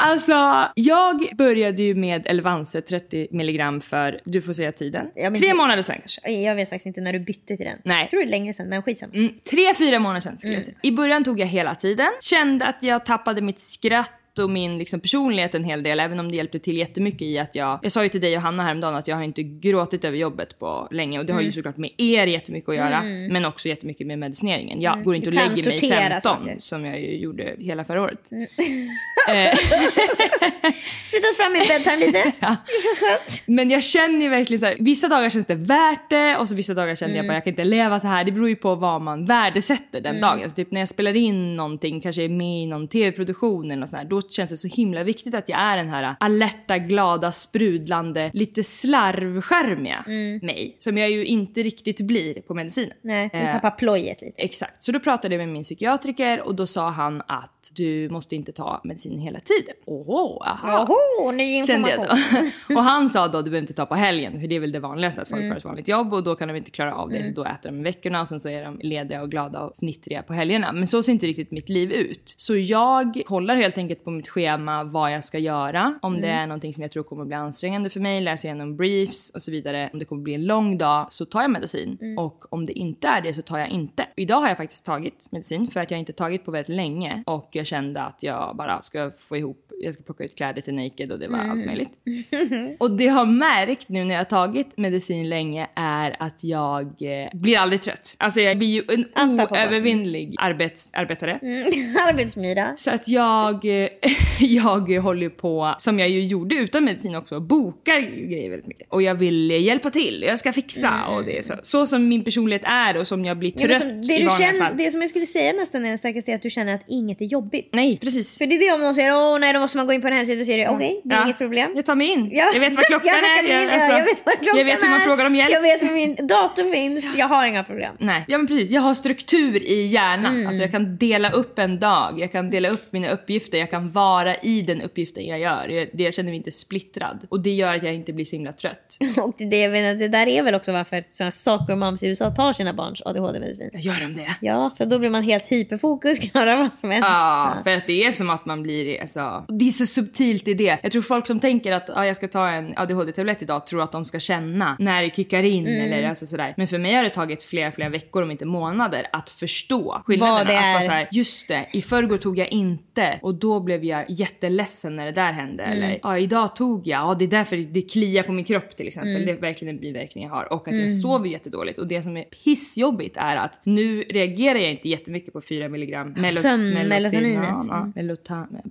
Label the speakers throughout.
Speaker 1: alltså, jag började ju med Elvanse 30 milligram för, du får säga tiden, tre
Speaker 2: det-
Speaker 1: månader sedan kanske.
Speaker 2: Jag vet faktiskt inte när du bytte till den.
Speaker 1: Nej.
Speaker 2: Jag tror det är längre sedan, men skitsamma.
Speaker 1: Mm, tre, fyra månader sedan skulle jag säga. I början tog jag hela tiden. Kände att jag tappade mitt skratt och min liksom, personlighet en hel del. Även om det hjälpte till jättemycket i att jag... Jag sa ju till dig och Hanna häromdagen att jag har inte gråtit över jobbet på länge. Och det har ju såklart med er jättemycket att göra. Men också jättemycket med medicineringen. Jag går inte och
Speaker 2: Du kan
Speaker 1: lägger mig
Speaker 2: sortera
Speaker 1: 15
Speaker 2: saker.
Speaker 1: som jag gjorde hela förra året.
Speaker 2: Flyttat fram min bedtime lite. Det känns skönt.
Speaker 1: Men jag känner ju verkligen så här, vissa dagar känns det värt det och så vissa dagar känner jag bara jag kan inte leva så här. Det beror ju på vad man värdesätter den dagen. Så typ när jag spelar in någonting, kanske är med i någon tv-produktion eller något sånt här, då känns det så himla viktigt att jag är den här alerta, glada, sprudlande, lite slarvskärmiga mig. Som jag ju inte riktigt blir på medicinen.
Speaker 2: Nej, du
Speaker 1: Eh,
Speaker 2: tappar plojet lite.
Speaker 1: Exakt, så då pratade jag med min psykiatriker och då sa han att du måste inte ta medicin hela tiden. Åh, aha.
Speaker 2: Oho, ny
Speaker 1: Kände jag
Speaker 2: information.
Speaker 1: då. och han sa då du behöver inte ta på helgen för det är väl det vanligaste att folk har ett vanligt jobb och då kan de inte klara av det så då äter de i veckorna och sen så är de lediga och glada och fnittriga på helgerna. Men så ser inte riktigt mitt liv ut. Så jag kollar helt enkelt på mitt schema vad jag ska göra. Om det är någonting som jag tror kommer bli ansträngande för mig, läser igenom briefs och så vidare. Om det kommer bli en lång dag så tar jag medicin och om det inte är det så tar jag inte. Idag har jag faktiskt tagit medicin för att jag inte tagit på väldigt länge och jag kände att jag bara ska få ihop, jag ska plocka ut kläder till Naked och det var allt möjligt. Och det jag har märkt nu när jag har tagit medicin länge är att jag eh, blir aldrig trött. Alltså jag blir ju en oövervinnlig arbets, arbetare.
Speaker 2: Arbetsmyra.
Speaker 1: Så att jag, eh, jag håller på, som jag ju gjorde utan medicin också, bokar grejer väldigt mycket. Och jag vill hjälpa till, jag ska fixa och det är så. Så som min personlighet är och som jag blir
Speaker 2: Ja,
Speaker 1: trött
Speaker 2: som, det,
Speaker 1: i vanliga
Speaker 2: känner,
Speaker 1: fall.
Speaker 2: det som jag skulle säga nästan är den starkaste är att du känner att inget är jobbigt.
Speaker 1: Nej, precis.
Speaker 2: För det är det om någon säger åh nej då måste man gå in på en hemsida och säger det okej det är
Speaker 1: Ja.
Speaker 2: inget problem.
Speaker 1: Jag tar mig in.
Speaker 2: Ja.
Speaker 1: Jag vet vad klockan
Speaker 2: jag
Speaker 1: är.
Speaker 2: kan in,
Speaker 1: alltså,
Speaker 2: ja, jag vet vad klockan
Speaker 1: jag vet hur man
Speaker 2: är.
Speaker 1: frågar om hjälp.
Speaker 2: Jag vet hur min dator finns. Jag har inga problem.
Speaker 1: Nej, ja men precis. Jag har struktur i hjärnan.
Speaker 2: Mm.
Speaker 1: Alltså jag kan dela upp en dag, jag kan dela upp mina uppgifter, jag kan vara i den uppgiften jag gör. Jag, det, jag känner mig inte splittrad. Och det gör att jag inte blir så himla trött.
Speaker 2: Och det, jag menar, det där är väl också varför sådana soccer moms i USA tar sina barns ADHD-medicin.
Speaker 1: Gör de det?
Speaker 2: Ja, för då blir man helt hyperfokus, klarar vad som helst.
Speaker 1: Ja, för att det är som att man blir, alltså, det är så subtilt i det. Jag tror folk som tänker att ah, jag ska ta en ADHD-tablett idag tror att de ska känna när det kickar in
Speaker 2: Mm.
Speaker 1: eller alltså sådär. Men för mig har det tagit flera, flera veckor om inte månader att förstå skillnaderna.
Speaker 2: Vad det
Speaker 1: Att
Speaker 2: är.
Speaker 1: vara så här, just det, i förrgår tog jag inte och då blev jag jätteledsen när det där hände.
Speaker 2: Mm.
Speaker 1: Eller ja, idag tog jag, ja det är därför det kliar på min kropp till exempel.
Speaker 2: Mm.
Speaker 1: Det är verkligen en biverkning jag har. Och att jag sover jättedåligt. Och det som är pissjobbigt är att nu reagerar jag inte jättemycket på 4 milligram
Speaker 2: Sömn-
Speaker 1: melotin-
Speaker 2: melatoninet.
Speaker 1: Ja,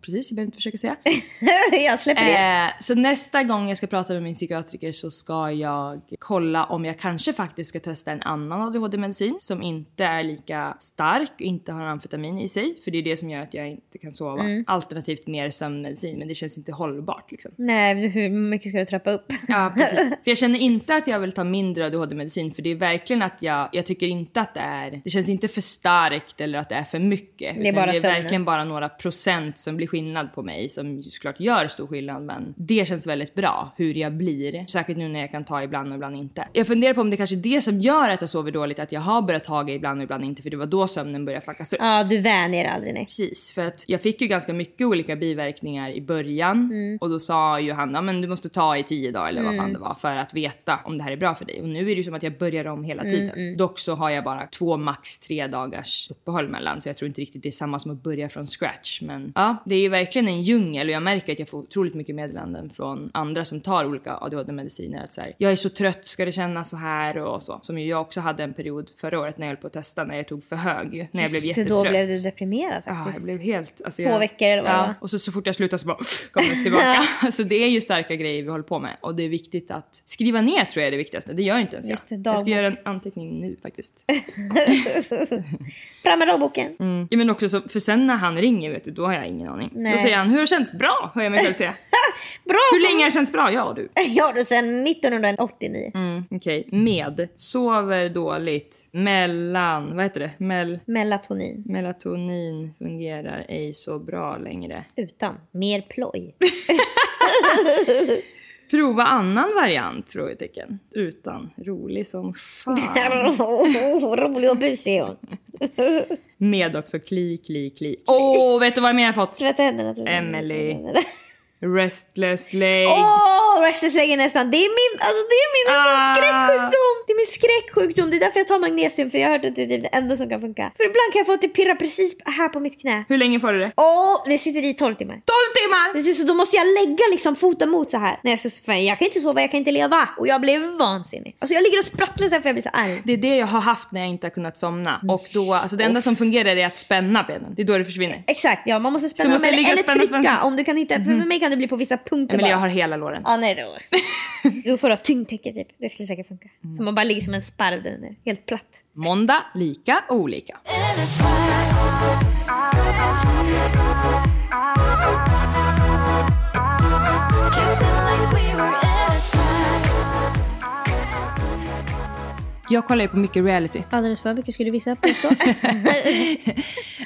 Speaker 1: precis, jag behöver inte försöka säga.
Speaker 2: jag släpper det.
Speaker 1: Eh, så nästa gång jag ska prata med min psykiatriker så ska jag kolla om jag kanske faktiskt ska testa en annan ADHD-medicin som inte är lika stark och inte har amfetamin i sig. För det är det som gör att jag inte kan sova.
Speaker 2: Mm.
Speaker 1: Alternativt mer sömnmedicin men det känns inte hållbart liksom.
Speaker 2: Nej, hur mycket ska du trappa upp?
Speaker 1: Ja precis. För jag känner inte att jag vill ta mindre ADHD-medicin för det är verkligen att jag, jag tycker inte att det är, det känns inte för starkt eller att det är för mycket.
Speaker 2: är
Speaker 1: utan
Speaker 2: bara
Speaker 1: det är
Speaker 2: sömnen.
Speaker 1: verkligen bara några procent som blir skillnad på mig som såklart gör stor skillnad men det känns väldigt bra hur jag blir. Säkert nu när jag kan ta ibland och ibland inte. Jag funderar på om det kanske är det som gör att jag sover dåligt, att jag har börjat ta ibland och ibland inte för det var då sömnen började fuckas upp.
Speaker 2: Ja, du vänjer aldrig nej.
Speaker 1: Precis, för att jag fick ju ganska mycket olika biverkningar i början och då sa ju han ja, men du måste ta i tio dagar eller vad fan det var för att veta om det här är bra för dig. Och nu är det ju som att jag börjar om hela tiden. Dock så har jag bara två max tre dagars uppehåll mellan så jag tror inte riktigt det är samma som att börja från scratch. Men ja, det är ju verkligen en djungel och jag märker att jag får otroligt mycket meddelanden från andra som tar olika ADHD-mediciner. Att så här, jag är så trött, ska det kännas så här och så. Som ju jag också hade en period förra året när jag höll på att testa när jag tog för hög. När jag blev
Speaker 2: Just
Speaker 1: jättetrött.
Speaker 2: Då blev du deprimerad
Speaker 1: Ja,
Speaker 2: faktiskt.
Speaker 1: jag blev helt... Alltså
Speaker 2: Två
Speaker 1: jag,
Speaker 2: veckor eller vad
Speaker 1: ja. Och så, så fort jag slutar så bara kommer det tillbaka. så det är ju starka grejer vi håller på med. Och det är viktigt att skriva ner tror jag är det viktigaste. Det gör jag inte ens
Speaker 2: Just det,
Speaker 1: jag. Jag ska göra en anteckning nu faktiskt.
Speaker 2: Fram med dagboken.
Speaker 1: Mm. Ja, men också så, för sen när han ringer vet du, då har jag ingen aning.
Speaker 2: Nej.
Speaker 1: Då säger han, hur har känts? Bra, hör jag mig själv säga.
Speaker 2: Bra
Speaker 1: hur
Speaker 2: som-
Speaker 1: länge har det känts bra? Ja du.
Speaker 2: Ja du, sen 1989.
Speaker 1: Mm, Okej, med. Sover dåligt. Mellan, vad heter det? Mel
Speaker 2: Melatonin.
Speaker 1: melatonin fungerar ej så bra längre.
Speaker 2: Utan. Mer ploj.
Speaker 1: Prova annan variant? Frågetecken. Utan. Rolig som fan.
Speaker 2: Rolig och busig är hon.
Speaker 1: Med också kli, kli, kli. Åh, oh, vet du vad mer jag har fått?
Speaker 2: Tvätta händerna. tvätta
Speaker 1: Restless legs.
Speaker 2: Åh, restless leg är nästan. Det är min, alltså det är min
Speaker 1: Ah.
Speaker 2: skräcksjukdom. Det är min skräcksjukdom. Det är därför jag tar magnesium. För jag har hört att det är typ det enda som kan funka. För ibland kan jag få att det pirra precis här på mitt knä.
Speaker 1: Hur länge får du det?
Speaker 2: Åh, det sitter i 12 timmar.
Speaker 1: 12 timmar!
Speaker 2: Precis, så då måste jag lägga liksom foten mot så här. Ska, för jag kan inte sova, jag kan inte leva. Och jag blev vansinnig. Alltså jag ligger och sprattlar så här för jag blir så arg.
Speaker 1: Det är det jag har haft när jag inte har kunnat somna.
Speaker 2: Mm.
Speaker 1: Och då, alltså det enda som fungerar är att spänna benen. Det är då det försvinner.
Speaker 2: Exakt, ja man måste
Speaker 1: Så
Speaker 2: spänna
Speaker 1: måste
Speaker 2: dem. Eller,
Speaker 1: ligga och
Speaker 2: eller
Speaker 1: spänna,
Speaker 2: trycka
Speaker 1: spänna.
Speaker 2: om du kan inte. För, för mig kan det bli på vissa punkter
Speaker 1: Men
Speaker 2: bara.
Speaker 1: jag har hela låren.
Speaker 2: Ja, nej då. Då får du ha tyngdtäcke typ. Det skulle säkert funka. Så man bara ligger som en sparv där under. Helt platt.
Speaker 1: Måndag, lika olika. Jag kollar ju på mycket reality.
Speaker 2: Alldeles för mycket skulle vissa påstå.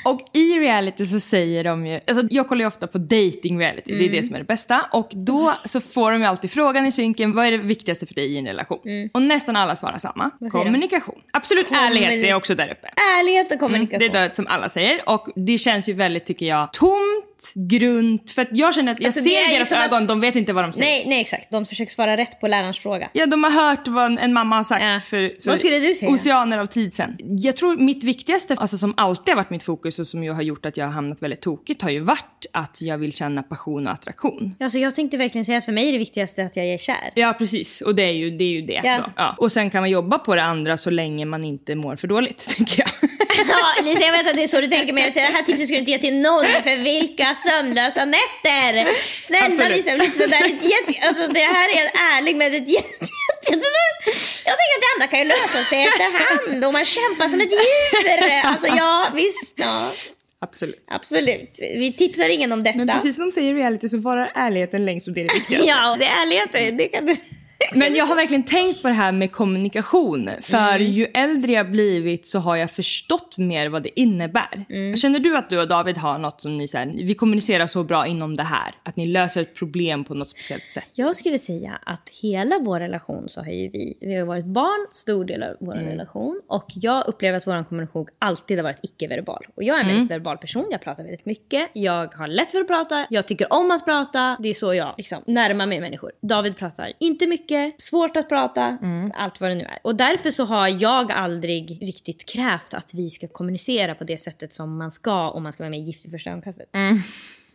Speaker 1: Och i reality så säger de ju, alltså jag kollar ju ofta på dating reality, det är det som är det bästa. Och då så får de ju alltid frågan i synken, vad är det viktigaste för dig i en relation? Och nästan alla svarar samma,
Speaker 2: säger de?
Speaker 1: kommunikation. Absolut ärlighet är också där uppe.
Speaker 2: Ärlighet och kommunikation.
Speaker 1: Det är det som alla säger och det känns ju väldigt, tycker jag, tomt, grunt. För att jag känner att jag
Speaker 2: Alltså,
Speaker 1: ser deras
Speaker 2: som att-
Speaker 1: ögon, de vet inte vad de säger.
Speaker 2: Nej, nej exakt. De försöker svara rätt på lärarens fråga.
Speaker 1: Ja, de har hört vad en mamma har sagt
Speaker 2: Ja.
Speaker 1: för så,
Speaker 2: Vad skulle du säga?
Speaker 1: oceaner av tid sen. Jag tror mitt viktigaste, alltså som alltid har varit mitt fokus och som ju har gjort att jag har hamnat väldigt tokigt har ju varit att jag vill känna passion och attraktion.
Speaker 2: Alltså, jag tänkte verkligen säga att för mig är det viktigaste att jag är kär.
Speaker 1: Ja precis, och det är ju det. Är ju det
Speaker 2: Ja.
Speaker 1: då. Ja. Och sen kan man jobba på det andra så länge man inte mår för dåligt, tänker jag.
Speaker 2: Ja, Lisa, jag vet att det är så du tänker men det här tipset ska du inte ge till någon för vilka sömnlösa nätter! Snälla
Speaker 1: Absolut.
Speaker 2: Lisa, lyssna, det här är ett jätte... Alltså det här är en ärlig men ett jätte... Jag tänker att det andra kan ju lösa sig efterhand och man kämpar som ett djur. Alltså ja, visst. Ja,
Speaker 1: Absolut.
Speaker 2: absolut. Vi tipsar ingen om detta.
Speaker 1: Men precis som de säger i reality så varar ärligheten längst och det är det viktigaste.
Speaker 2: Ja, det är ärlighet. Det kan du...
Speaker 1: Men jag har verkligen tänkt på det här med kommunikation. För
Speaker 2: Mm.
Speaker 1: ju äldre jag blivit så har jag förstått mer vad det innebär.
Speaker 2: Mm.
Speaker 1: Känner du att du och David har något som ni säger, vi kommunicerar så bra inom det här? Att ni löser ett problem på något speciellt sätt?
Speaker 2: Jag skulle säga att hela vår relation så har ju vi, vi har varit barn stor del av vår relation och jag upplever att vår kommunikation alltid har varit icke-verbal. Och jag är en väldigt verbal person, jag pratar väldigt mycket, jag har lätt för att prata, jag tycker om att prata, det är så jag liksom närmar mig människor. David pratar inte mycket, svårt att prata, allt vad det nu är. Och därför så har jag aldrig riktigt krävt att vi ska kommunicera på det sättet som man ska om man ska vara med i Gift i första ögonkastet.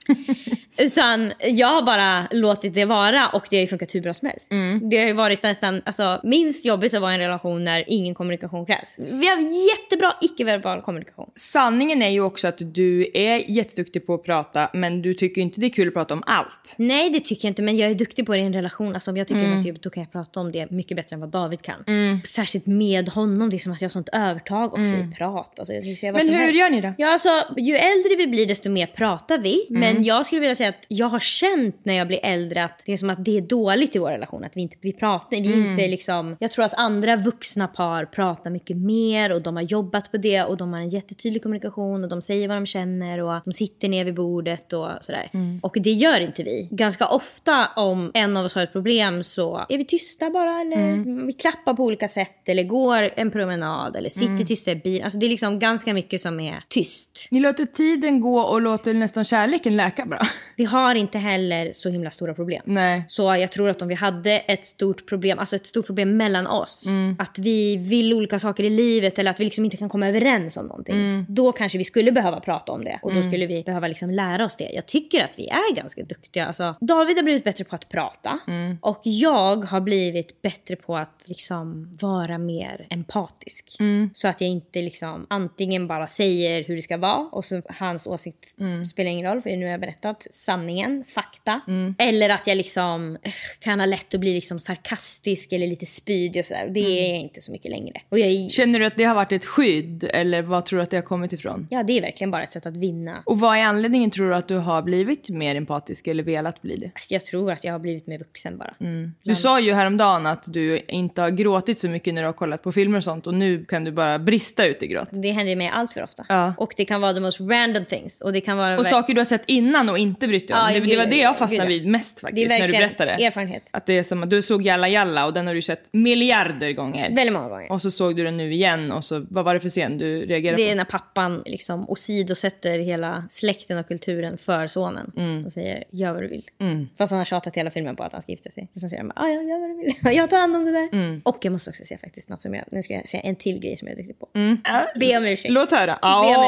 Speaker 2: Utan jag har bara låtit det vara och det har ju funkat hur bra som helst. Det har ju varit nästan alltså, minst jobbigt att vara i en relation när ingen kommunikation krävs. Vi har jättebra icke-verbal kommunikation.
Speaker 1: Sanningen är ju också att du är jätteduktig på att prata men du tycker inte det är kul att prata om allt.
Speaker 2: Nej det tycker jag inte men jag är duktig på det i en relation. Alltså, om jag tycker att det är jobbigt då kan jag prata om det mycket bättre än vad David kan. Särskilt med honom, det är som att jag har sånt övertag också i prat. Alltså,
Speaker 1: Men hur
Speaker 2: helst.
Speaker 1: gör ni då?
Speaker 2: Ja, alltså, ju äldre vi blir desto mer pratar vi. Men Men jag skulle vilja säga att jag har känt när jag blir äldre att det är som att det är dåligt i vår relation. Att vi inte vi pratar, vi
Speaker 1: Mm.
Speaker 2: inte liksom, jag tror att andra vuxna par pratar mycket mer och de har jobbat på det och de har en jättetydlig kommunikation och de säger vad de känner och de sitter ner vid bordet och sådär.
Speaker 1: Mm.
Speaker 2: Och det gör inte vi. Ganska ofta om en av oss har ett problem så är vi tysta bara eller
Speaker 1: Mm.
Speaker 2: vi klappar på olika sätt eller går en promenad eller sitter
Speaker 1: Mm.
Speaker 2: tysta i bilen. Alltså det är liksom ganska mycket som är tyst.
Speaker 1: Ni låter tiden gå och låter nästan kärleken läka bra.
Speaker 2: Vi har inte heller så himla stora problem.
Speaker 1: Nej.
Speaker 2: Så jag tror att om vi hade ett stort problem, alltså ett stort problem mellan oss, att vi vill olika saker i livet eller att vi liksom inte kan komma överens om någonting. Då kanske vi skulle behöva prata om det och då skulle vi behöva liksom lära oss det. Jag tycker att vi är ganska duktiga. Alltså, David har blivit bättre på att prata och jag har blivit bättre på att liksom vara mer empatisk. Så att jag inte liksom antingen bara säger hur det ska vara och så hans åsikt spelar ingen roll för nu har jag berättat sanningen, fakta. Eller att jag liksom eh, kan ha lätt att bli liksom sarkastisk eller lite spydig och sådär. Det är jag inte så mycket längre. Är,
Speaker 1: Känner du att det har varit ett skydd eller vad tror du att det har kommit ifrån?
Speaker 2: ja, det är verkligen bara ett sätt att vinna.
Speaker 1: Och vad är anledningen tror du att du har blivit mer empatisk eller velat bli det?
Speaker 2: Jag tror att jag har blivit mer vuxen bara.
Speaker 1: Du sa ju häromdagen att du inte har gråtit så mycket när du har kollat på filmer och sånt och nu kan du bara brista ut i gråt.
Speaker 2: Det händer ju mig allt för ofta.
Speaker 1: Ja.
Speaker 2: Och det kan vara the most random things. Och det kan vara...
Speaker 1: Och saker du har sett innan och inte brytt dig om.
Speaker 2: Ja,
Speaker 1: det, det var det jag fastnade vid mest faktiskt när du berättade.
Speaker 2: erfarenhet.
Speaker 1: Att det är som att du såg Jalla Jalla och den har du sett miljarder gånger.
Speaker 2: Väldigt många gånger.
Speaker 1: Och så såg du den nu igen och så, vad var det för scen du reagerade
Speaker 2: Det är
Speaker 1: på?
Speaker 2: när pappan liksom åsidosätter hela släkten och kulturen för sonen.
Speaker 1: Mm.
Speaker 2: Och säger gör vad du vill. Fast han har tjatat hela filmen på att han ska gifta sig. Så sen säger han bara, "Ah, ja, gör vad du vill. jag tar hand om det där.
Speaker 1: Mm.
Speaker 2: Och jag måste också säga faktiskt något som jag, nu ska jag säga en till grej som jag är duktig på.
Speaker 1: Mm.
Speaker 2: Be om ursäkt.
Speaker 1: Låt höra.
Speaker 2: Be om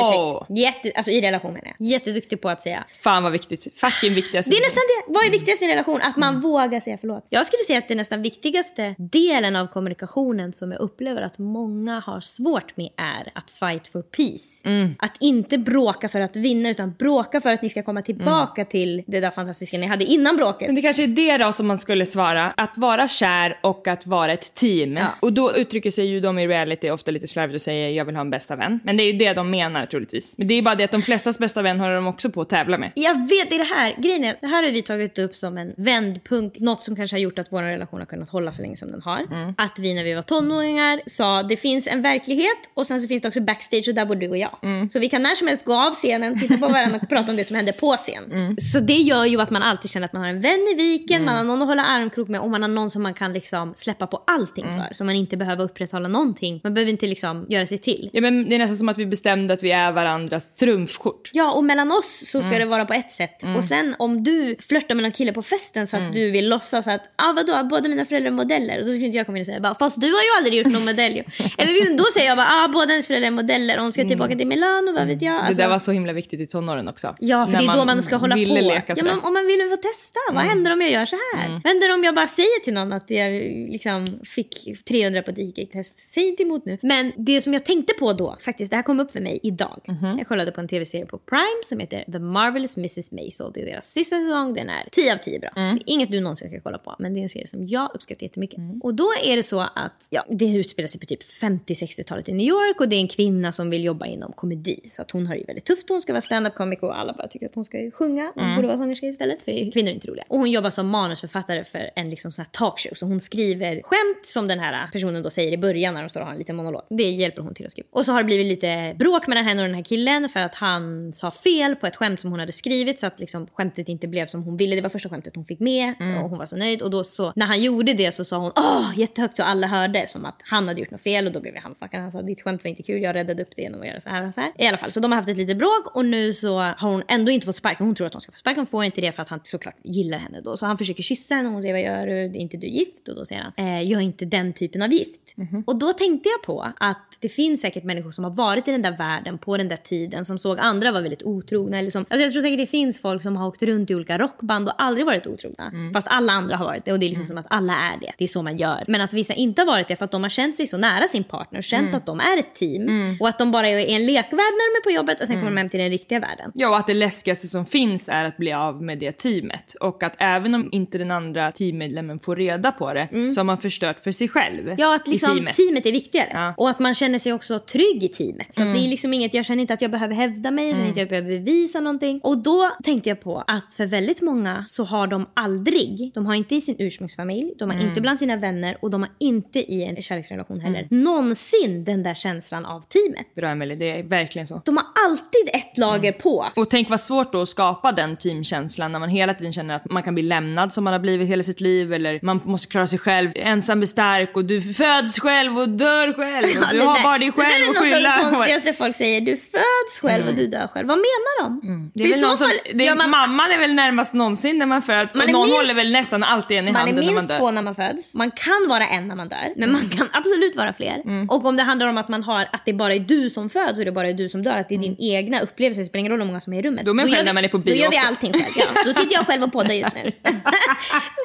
Speaker 2: ursäkt. Jätte, alltså i relation menar jag. Jätteduktig på att säga
Speaker 1: Fan vad viktigt. Fucking viktigaste.
Speaker 2: det är nästan det. Vad är viktigast i en relation? Att man vågar säga förlåt. Jag skulle säga att det nästan viktigaste delen av kommunikationen som jag upplever att många har svårt med är att fight for peace. Att inte bråka för att vinna utan bråka för att ni ska komma tillbaka till det där fantastiska ni hade innan bråket.
Speaker 1: Men det kanske är det då som man skulle svara. Att vara kär och att vara ett team.
Speaker 2: Ja.
Speaker 1: Och då uttrycker sig ju de i reality ofta lite slarvigt och säger jag vill ha en bästa vän. Men det är ju det de menar troligtvis. Men det är bara det att de flestas bästa vän har de också på att tävla med.
Speaker 2: Jag vet, det är det här. Grejen är, det här har vi tagit upp som en vändpunkt. Något som kanske har gjort att vår relation har kunnat hålla så länge som den har. Att vi när vi var tonåringar sa det finns en verklighet och sen så finns det också backstage och där bor du och jag. Så vi kan när som helst gå av scenen, titta på varandra och prata om det som hände på scen. Så det gör ju att man alltid känner att man har en vän i viken, man har någon att hålla armkrok med och man har någon som man kan liksom släppa på allting för. Så man inte behöver upprätthålla någonting. Man behöver inte liksom göra sig till.
Speaker 1: Ja, men det är nästan som att vi bestämde att vi är varandras trumfkort.
Speaker 2: Ja, och mellan oss så ska det vara på ett sätt. Och sen om du flörtar med någon kille på festen så att du vill låtsas att ah, vadå, båda mina föräldrar är modeller. Och då skulle inte jag komma in och säga bara, fast du har ju aldrig gjort någon modell. Eller liksom, då säger jag bara ah, båda hennes föräldrar är modeller och hon ska tillbaka till Milano, vad vet jag.
Speaker 1: Det
Speaker 2: Alltså,
Speaker 1: där var så himla viktigt i tonåren också.
Speaker 2: Ja, för
Speaker 1: När
Speaker 2: det är då man ska hålla på.
Speaker 1: Leka
Speaker 2: ja, men om man vill få testa, vad händer om jag gör så här? Vad händer om jag bara säger till någon att jag liksom fick 300 på IQ-test? Säg inte emot nu. Men det som jag tänkte på då, faktiskt, det här kom upp för mig idag. Jag kollade på en tv-serie på Prime som heter The Marvelous Mrs Maisel. Det är deras sista säsong, den är 10 av 10 bra. Det är inget du någonsin ska kolla på, men det är en serie som jag uppskattar jättemycket. Och då är det så att, ja, det utspelar sig på typ 50-60-talet i New York och det är en kvinna som vill jobba inom komedi. Så att hon har ju väldigt tufft, hon ska vara stand-up komiker och alla bara tycker att hon ska ju sjunga. Hon borde vara sångerska istället för kvinnor är inte roliga. Och hon jobbar som manusförfattare för en liksom sån här talkshow. Så hon skriver skämt som den här personen då säger i början när de står och har en liten monolog. Det hjälper hon till att skriva. Och så har det blivit lite bråk mellan henne och den här killen för att han sa fel på ett skämt som hon hade skrivit så att liksom skämtet inte blev som hon ville. Det var första skämtet hon fick med och hon var så nöjd. Och då så, när han gjorde det så sa hon åh jättehögt så alla hörde som att han hade gjort något fel och då blev han fuckad. Han sa ditt skämt var inte kul, jag räddade upp det genom att göra så här och så här. I alla fall, så de har haft ett litet bråk och nu så har hon ändå inte fått sparken. Hon tror att hon ska få sparken, hon får inte det för att han såklart gillar henne då. Så han försöker kyssa henne och hon säger vad gör du? Är inte du gift? Och då säger han eh, jag är inte den typen av gift. Och då tänkte jag på att det finns säkert människor som har varit i den där världen på den där tiden som såg andra vara väldigt otrogna. Eller som, alltså jag tror säkert det finns folk som har åkt runt i olika rockband och aldrig varit otrogna. Fast alla andra har varit det och det är liksom som att alla är det. Det är så man gör. Men att vissa inte har varit det för att de har känt sig så nära sin partner och känt att de är ett team. Och att de bara är i en lekvärld när de är på jobbet och sen kommer de hem till den riktiga världen.
Speaker 1: Ja, och att det läskigaste som finns är att bli av med det teamet. Och att även om inte den andra teammedlemmen får reda på det så har man förstört för sig själv
Speaker 2: Mm. Ja, att liksom teamet.
Speaker 1: teamet.
Speaker 2: är viktigare.
Speaker 1: Ja.
Speaker 2: Och att man känner sig också trygg i teamet. Så det är liksom inget, jag känner inte att jag behöver hävda mig, jag känner inte att jag behöver bevisa någonting. Och då tänkte jag på att för väldigt många så har de aldrig, de har inte i sin ursprungsfamilj, de har
Speaker 1: Mm.
Speaker 2: inte bland sina vänner och de har inte i en kärleksrelation heller någonsin den där känslan av teamet.
Speaker 1: Bra Emelie, det är verkligen så.
Speaker 2: De har alltid ett lager på.
Speaker 1: Mm. Och tänk vad svårt då att skapa den teamkänslan när man hela tiden känner att man kan bli lämnad som man har blivit hela sitt liv eller man måste klara sig själv, ensam är stark och du föds själv och dör själv och du
Speaker 2: det
Speaker 1: har
Speaker 2: där-
Speaker 1: bara dig
Speaker 2: Det där
Speaker 1: själv
Speaker 2: är
Speaker 1: att
Speaker 2: något av
Speaker 1: skylla
Speaker 2: det
Speaker 1: på.
Speaker 2: konstigaste folk säger. Du föds själv och du dör själv. Vad menar de?
Speaker 1: Det
Speaker 2: För
Speaker 1: är
Speaker 2: i
Speaker 1: väl någon som,
Speaker 2: fall
Speaker 1: det är,
Speaker 2: gör man-
Speaker 1: Mamman är väl närmast någonsin när man föds
Speaker 2: Man
Speaker 1: och
Speaker 2: är
Speaker 1: någon
Speaker 2: minst-
Speaker 1: håller väl nästan alltid en i
Speaker 2: Man är
Speaker 1: handen när man
Speaker 2: minst
Speaker 1: dör.
Speaker 2: två när man föds. Man kan vara en när man dör. Men man kan absolut vara fler. Och om det handlar om att man har att det bara är du som föds och det bara är du som dör. Att det är din egna upplevelse. Det spelar ingen roll hur många som är i rummet.
Speaker 1: Då är man själv när man är på bio
Speaker 2: Då gör vi
Speaker 1: också.
Speaker 2: allting själv. Ja, då sitter jag själv och poddar just nu.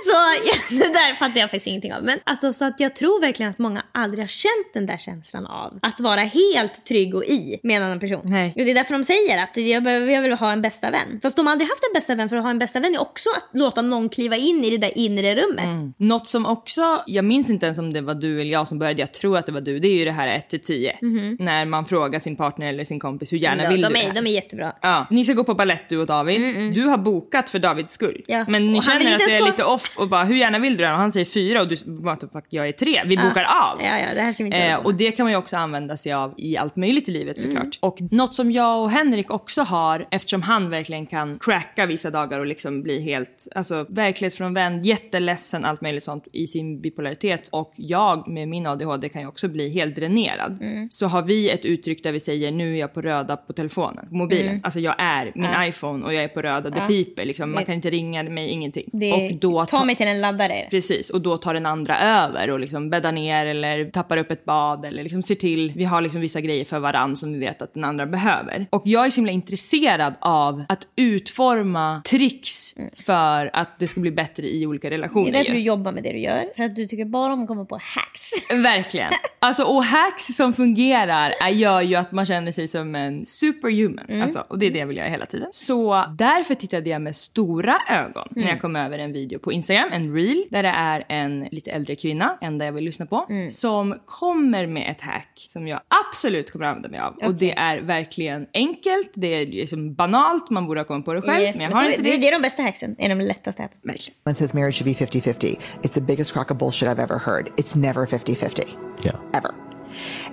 Speaker 2: så ja, det där fattar jag faktiskt ingenting av. Men alltså, så att jag tror verkligen att många aldrig har känt den där känslan av att vara helt trygg och i med en annan person.
Speaker 1: Nej.
Speaker 2: Och det är därför de säger att jag, behöver, jag vill ha en bästa vän. Fast de har aldrig haft en bästa vän för att ha en bästa vän är också att låta någon kliva in i det där inre rummet.
Speaker 1: Något som också, jag minns inte ens om det var du eller jag som började, jag tror att det var du, det är ju det här 1 till 10. När man frågar sin partner eller sin kompis hur gärna
Speaker 2: Ja,
Speaker 1: vill
Speaker 2: de,
Speaker 1: du det
Speaker 2: är,
Speaker 1: här?
Speaker 2: de är jättebra.
Speaker 1: Ja, ni ska gå på ballett du och David. Du har bokat för Davids skull.
Speaker 2: Ja.
Speaker 1: Men ni
Speaker 2: Och
Speaker 1: känner att det är lite off och bara hur gärna vill du det här? Och han säger fyra och du bara fuck jag är tre. Vi bokar av.
Speaker 2: Ja, ja, det här ska vi inte
Speaker 1: Eh, och det kan man ju också använda sig av i allt möjligt i livet såklart.
Speaker 2: Mm.
Speaker 1: Och något som jag och Henrik också har, eftersom han verkligen kan cracka vissa dagar och liksom bli helt, alltså verklighetsfrånvänd, jätteledsen, allt möjligt sånt i sin bipolaritet. Och jag med min ADHD kan ju också bli helt dränerad.
Speaker 2: Mm.
Speaker 1: Så har vi ett uttryck där vi säger nu är jag på röda på telefonen, på mobilen. Alltså jag är min iPhone och jag är på röda, det piper liksom. Man kan inte ringa mig, ingenting.
Speaker 2: Det,
Speaker 1: och då
Speaker 2: ta mig till en laddare.
Speaker 1: Precis, och då tar den andra över och liksom bäddar ner eller tappar upp ett bad eller liksom ser till, vi har liksom vissa grejer för varann som vi vet att den andra behöver. Och jag är så himla intresserad av att utforma tricks för att det ska bli bättre i olika
Speaker 2: Det
Speaker 1: relationer.
Speaker 2: är därför du jobbar med det du gör. För att du tycker bara om att komma på hacks.
Speaker 1: Verkligen. Alltså, och hacks som fungerar gör ju att man känner sig som en superhuman.
Speaker 2: Mm.
Speaker 1: Alltså, och det är det jag vill göra hela tiden. Så därför tittade jag med stora ögon när
Speaker 2: Mm.
Speaker 1: jag kom över en video på Instagram, en reel, där det är en lite äldre kvinna, enda jag vill lyssna på,
Speaker 2: Mm.
Speaker 1: som kommer med ett hack som jag absolut kommer att använda mig av. Och det är verkligen enkelt, det är liksom banalt, man borde ha kommit på det själv,
Speaker 2: Yes,
Speaker 1: men jag har inte
Speaker 2: det,
Speaker 1: det.
Speaker 2: det är de bästa hacksen. Det är de lättaste hacksen.
Speaker 1: Verkligen.
Speaker 3: One says marriage should be 50 50. It's the biggest crock of bullshit I've ever heard. It's never 50 50.
Speaker 4: Yeah.
Speaker 3: Ever.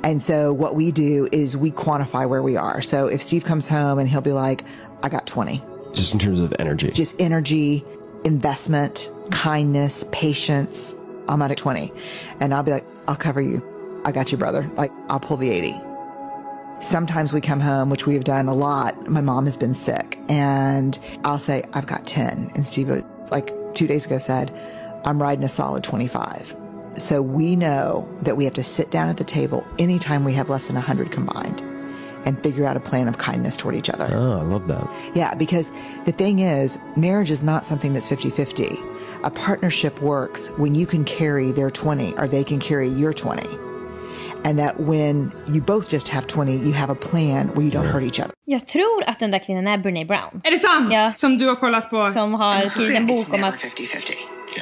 Speaker 3: And so what we do is we quantify where we are. So if Steve comes home and he'll be like, I got 20,
Speaker 4: Just in terms of energy.
Speaker 3: just energy, investment, kindness, patience, I'm at a 20. And I'll be like, I'll cover you. I got you, brother. Like, I'll pull the 80. Sometimes we come home, which we have done a lot. My mom has been sick, and I'll say, I've got 10. And Steve, like two days ago, said, I'm riding a solid 25. So we know that we have to sit down at the table anytime we have less than 100 combined and figure out a plan of kindness toward each other.
Speaker 4: Oh, I love that.
Speaker 3: Yeah, because the thing is, marriage is not something that's 50 50. A partnership works when you can carry their 20 or they can carry your 20. And that when you both just have 20, you have a plan where you don't hurt each other.
Speaker 2: Jag tror att den där kvinnan är Brene Brown.
Speaker 1: Är det sant?
Speaker 2: Ja.
Speaker 1: Som du har kollat på?
Speaker 2: Som har skrivit en bok om att...
Speaker 3: 50 50.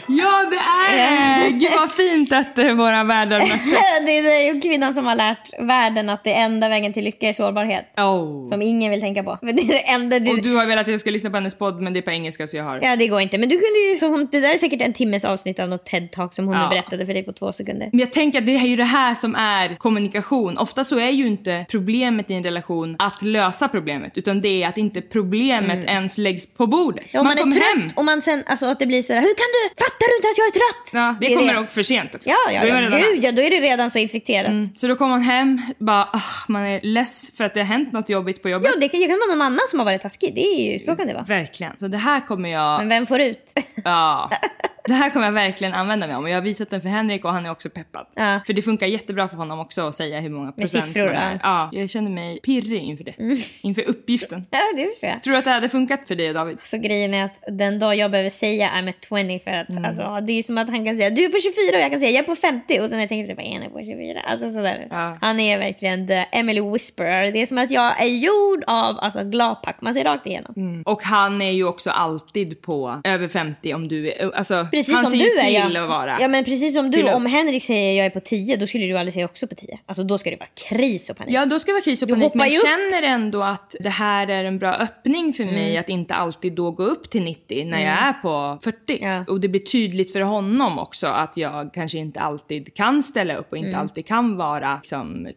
Speaker 1: Ja, det är det! Gud vad fint att eh, våra världar möttes.
Speaker 2: det är ju kvinnan som har lärt världen att det enda vägen till lycka är sårbarhet.
Speaker 1: Oh.
Speaker 2: Som ingen vill tänka på. För det är det enda du...
Speaker 1: Och du har velat att jag ska lyssna på hennes podd men det är på engelska så jag har...
Speaker 2: Ja, det går inte. Men du kunde ju... Så hon, det där är säkert en timmes avsnitt av något TED-talk som hon
Speaker 1: Ja.
Speaker 2: berättade för dig på två sekunder.
Speaker 1: Men jag tänker att det är ju det här som är kommunikation. Ofta så är ju inte problemet i en relation att lösa problemet utan det är att inte problemet ens läggs på bordet.
Speaker 2: Ja, om man,
Speaker 1: kommer
Speaker 2: är trött
Speaker 1: hem.
Speaker 2: och man sen, alltså att det blir sådär, hur kan du, fattar du inte att jag är trött?
Speaker 1: Ja, det,
Speaker 2: är
Speaker 1: kommer också för sent också.
Speaker 2: Ja, ja, ja
Speaker 1: redan
Speaker 2: gud ja, då är det redan så infekterat.
Speaker 1: Så då kommer man hem, bara ah, man är less för att det har hänt något jobbigt på jobbet.
Speaker 2: Ja, det kan, det kan vara någon annan som har varit taskig. Det är ju, så kan det vara.
Speaker 1: Verkligen. Så det här kommer jag...
Speaker 2: Men vem får ut?
Speaker 1: Ja. Det här kommer jag verkligen använda mig om och jag har visat den för Henrik och han är också peppad.
Speaker 2: Ja.
Speaker 1: För det funkar jättebra för honom också att säga hur många procent
Speaker 2: siffror,
Speaker 1: man är.
Speaker 2: ja.
Speaker 1: Ja, jag känner mig pirrig inför det. Inför uppgiften.
Speaker 2: ja, det förstår jag.
Speaker 1: Tror du att det hade funkat för dig och David?
Speaker 2: Så grejen är att den dag jag behöver säga I'm at 20 för att
Speaker 1: Mm.
Speaker 2: alltså, det är som att han kan säga du är på 24 och jag kan säga jag är på 50 och sen jag tänker jag är på 24. Alltså sådär.
Speaker 1: Ja.
Speaker 2: Han är verkligen the Emily Whisperer. Det är som att jag är gjord av alltså, gladpack. Man ser rakt igenom.
Speaker 1: Och han är ju också alltid på över 50 om du är... Alltså,
Speaker 2: precis
Speaker 1: Han
Speaker 2: som
Speaker 1: ser
Speaker 2: du
Speaker 1: ju
Speaker 2: är
Speaker 1: till
Speaker 2: ja.
Speaker 1: att vara.
Speaker 2: Ja men precis som du, om Henrik säger jag är på 10 då skulle du aldrig säga också på 10. Alltså då ska det vara kris och panik.
Speaker 1: Ja, då ska det vara kris och
Speaker 2: Du
Speaker 1: panik. Men jag känner ändå att det här är en bra öppning för mig att inte alltid då gå upp till 90 när jag är på 40.
Speaker 2: Ja.
Speaker 1: Och det blir tydligt för honom också att jag kanske inte alltid kan ställa upp och inte alltid kan vara liksom,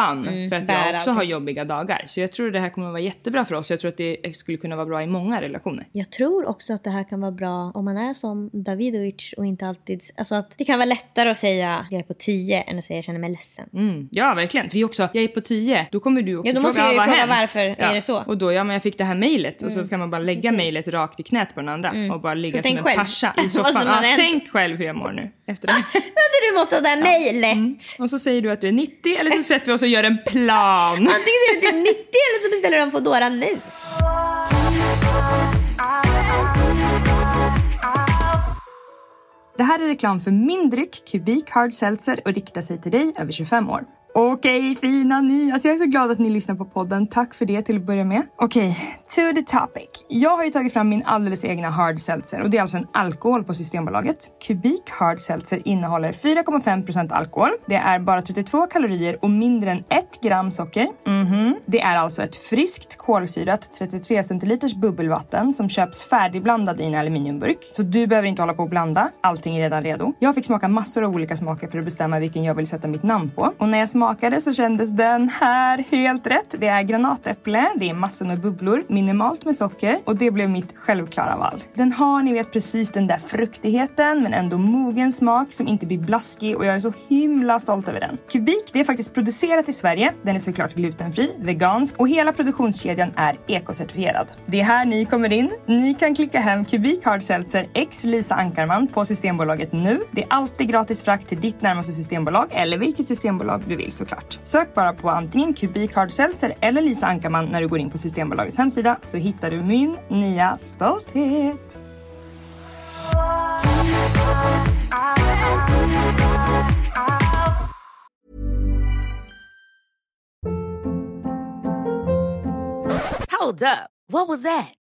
Speaker 1: klippan för att jag också har jobbiga dagar. Så jag tror det här kommer att vara jättebra för oss. Jag tror att det skulle kunna vara bra i många relationer.
Speaker 2: Jag tror också att det här kan vara bra om man är som Davidovic och inte alltid... Alltså att det kan vara lättare att säga jag är på 10 än att säga jag känner mig ledsen.
Speaker 1: Mm, ja, verkligen. För är också, jag är på 10, då kommer du också
Speaker 2: Ja, då
Speaker 1: fråga,
Speaker 2: måste jag
Speaker 1: "Ah,
Speaker 2: ju
Speaker 1: har
Speaker 2: fråga
Speaker 1: hänt?"
Speaker 2: varför är det så? Mm.
Speaker 1: Och då, ja men jag fick det här mejlet och så kan man bara lägga mejlet rakt i knät på den andra och bara ligga
Speaker 2: Så
Speaker 1: som en
Speaker 2: själv
Speaker 1: pascha i soffan. Ja,
Speaker 2: hänt.
Speaker 1: tänk själv hur jag mår nu efter det.
Speaker 2: Hade du mått av det här mejlet?
Speaker 1: och så säger du att du är 90 eller så sätter vi oss och gör en plan.
Speaker 2: Antingen du är 90 eller så beställer du en Foodora nu.
Speaker 1: Det här är reklam för min dryck Kubik Hard Seltzer och riktar sig till dig över 25 år. Okej, fina ni. Alltså jag är så glad att ni lyssnar på podden. Tack för det till att börja med. Okej, to the topic. Jag har ju tagit fram min alldeles egna Hard Seltzer och det är alltså en alkohol på Systembolaget. Kubik Hard Seltzer innehåller 4,5% alkohol. Det är bara 32 kalorier och mindre än 1 gram socker. Mhm. Det är alltså ett friskt kolsyrat 33 centiliters bubbelvatten som köps färdigblandad i en aluminiumburk. Så du behöver inte hålla på och blanda. Allting är redan redo. Jag fick smaka massor av olika smaker för att bestämma vilken jag vill sätta mitt namn på. Och när jag smakade så kändes den här helt rätt. Det är granatäpple, det är massor med bubblor, minimalt med socker och det blev mitt självklara val. Den har ni vet precis den där fruktigheten men ändå mogen smak som inte blir blaskig och jag är så himla stolt över den. Kubik, det är faktiskt producerat i Sverige. Den är såklart glutenfri, vegansk och hela produktionskedjan är ekocertifierad. Det är här ni kommer in. Ni kan klicka hem Kubik Hard Seltzer X Lisa Ankarman på Systembolaget nu. Det är alltid gratis frakt till ditt närmaste systembolag eller vilket systembolag du vill såklart. Sök bara på antingen Kubik Hard Seltzer eller Lisa Ankarman när du går in på Systembolagets hemsida så hittar du min nya stolthet.
Speaker 5: Hold up. What was that?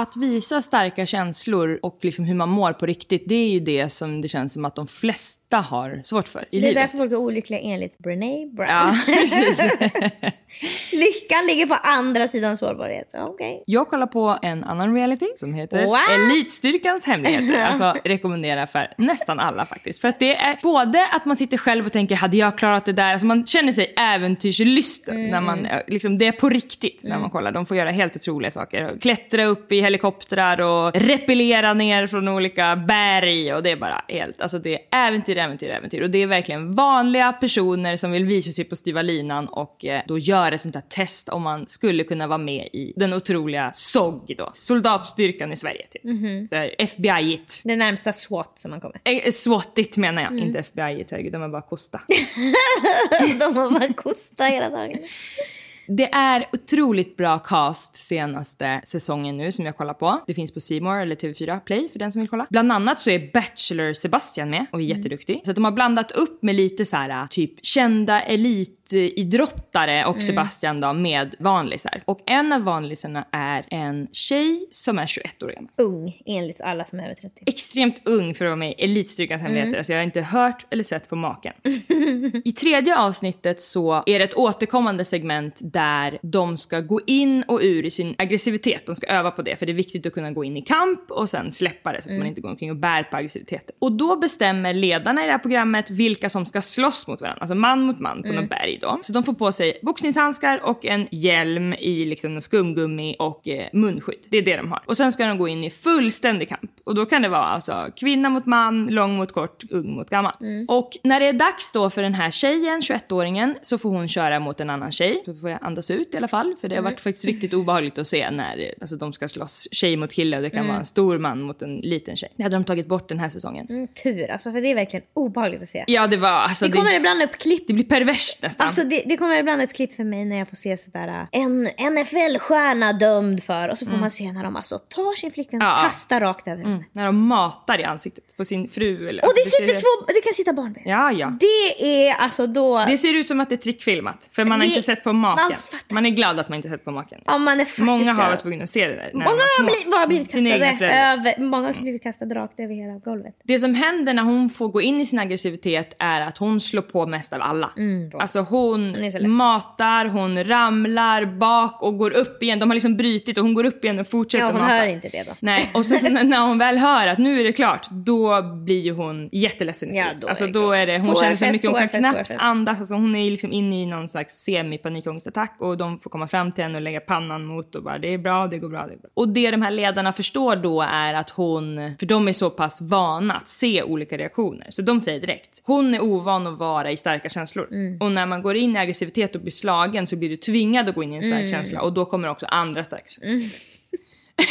Speaker 1: Att visa starka känslor och liksom hur man mår på riktigt, det är ju det som det känns som att de flesta har svårt för i
Speaker 2: Det är
Speaker 1: livet.
Speaker 2: därför folk är olyckliga enligt Brené Brown.
Speaker 1: Ja, precis.
Speaker 2: Lyckan ligger på andra sidan sårbarhet. Okej.
Speaker 1: Jag kollar på en annan reality som heter
Speaker 2: What?
Speaker 1: Elitstyrkans hemligheter. Alltså rekommenderar för nästan alla faktiskt. För att det är både att man sitter själv och tänker, hade jag klarat det där? Alltså man känner sig äventyrslysten när man, eh, liksom, det är på riktigt när man kollar. De får göra helt otroliga saker. Klättra upp i helikoptrar och repellera ner från olika berg och det är bara helt, alltså det är äventyr, äventyr, äventyr. Och det är verkligen vanliga personer som vill visa sig på styva linan och eh, då göra ett sånt här test om man skulle kunna vara med i den otroliga SOG då, soldatstyrkan i Sverige typ. Det är FBI-igt.
Speaker 2: Det närmsta SWAT som man kommer.
Speaker 1: Eh, SWAT-igt menar jag, inte FBI-igt, herregud, de är bara kosta.
Speaker 2: De har bara kosta hela dagen.
Speaker 1: Det är otroligt bra cast senaste säsongen nu som jag kollar på. Det finns på More eller TV4 Play för den som vill kolla. Bland annat så är Bachelor Sebastian med och är jätteduktig. Så att de har blandat upp med lite så här typ kända elitidrottare och Sebastian då med vanlisar. Och en av vanlisarna är en tjej som är 21 år gammal.
Speaker 2: Ung, enligt alla som är över 30.
Speaker 1: Extremt ung för att vara med i Elitstyrkans hemligheter. Alltså jag har inte hört eller sett på maken. I tredje avsnittet så är det ett återkommande segment där de ska gå in och ur i sin aggressivitet. De ska öva på det för det är viktigt att kunna gå in i kamp och sen släppa det så att man inte går omkring och bär på aggressiviteten. Och då bestämmer ledarna i det här programmet vilka som ska slåss mot varandra. Alltså man mot man på något berg då. Så de får på sig boxningshandskar och en hjälm i liksom skumgummi och eh, munskydd. Det är det de har. Och sen ska de gå in i fullständig kamp. Och då kan det vara alltså kvinna mot man, lång mot kort, ung mot gammal. Och när det är dags då för den här tjejen, 21-åringen, så får hon köra mot en annan tjej. Då får jag andas ut i alla fall. För det har varit faktiskt riktigt obehagligt att se när alltså, de ska slåss tjej mot kille och det kan vara en stor man mot en liten tjej. Det hade de tagit bort den här säsongen.
Speaker 2: Mm, tur alltså, för det är verkligen obehagligt att se.
Speaker 1: Ja, det var alltså...
Speaker 2: Det kommer ibland upp klipp
Speaker 1: det blir perverst nästan.
Speaker 2: Alltså det, det kommer ibland upp klipp för mig när jag får se sådär äh, en NFL-stjärna dömd för och så får man se när de alltså tar sin flickvän och
Speaker 1: Ja.
Speaker 2: kastar rakt över henne.
Speaker 1: Mm, när de matar i ansiktet på sin fru. Eller,
Speaker 2: Och det
Speaker 1: alltså,
Speaker 2: sitter
Speaker 1: ser-
Speaker 2: två, det kan sitta barn bredvid.
Speaker 1: Ja, ja.
Speaker 2: Det är alltså då,
Speaker 1: Det ser ut som att det är trickfilmat. För man har
Speaker 2: Det-
Speaker 1: inte sett på maken.
Speaker 2: man.
Speaker 1: Man är glad att man inte sett på maken.
Speaker 2: ja man är faktiskt
Speaker 1: Många har varit tvungna att se det där.
Speaker 2: Många har blivit, har blivit kastade över, många har blivit kastade rakt över hela golvet.
Speaker 1: Det som händer när hon får gå in i sin aggressivitet är att hon slår på mest av alla. alltså hon
Speaker 2: Mm, är så ledsen.
Speaker 1: matar, hon ramlar bak och går upp igen. De har liksom brutit och hon går upp igen och fortsätter
Speaker 2: Ja, hon
Speaker 1: mata.
Speaker 2: hör inte det då.
Speaker 1: Nej, och sen så när- hon väl hör att nu är det klart, då blir hon jätteledsen
Speaker 2: Ja, då är
Speaker 1: Alltså då är det, hon känner så mycket, hon kan knappt andas. Alltså hon är liksom inne i någon slags semi-panikångestattack och de får komma fram till henne och lägga pannan mot och bara det är bra, det går bra, det går bra. Och det de här ledarna förstår då är att hon, för de är så pass vana att se olika reaktioner, så de säger direkt, hon är ovan att vara i starka känslor. Och när man går in i aggressivitet och blir slagen så blir du tvingad att gå in i en stark känsla och då kommer också andra starka känslor.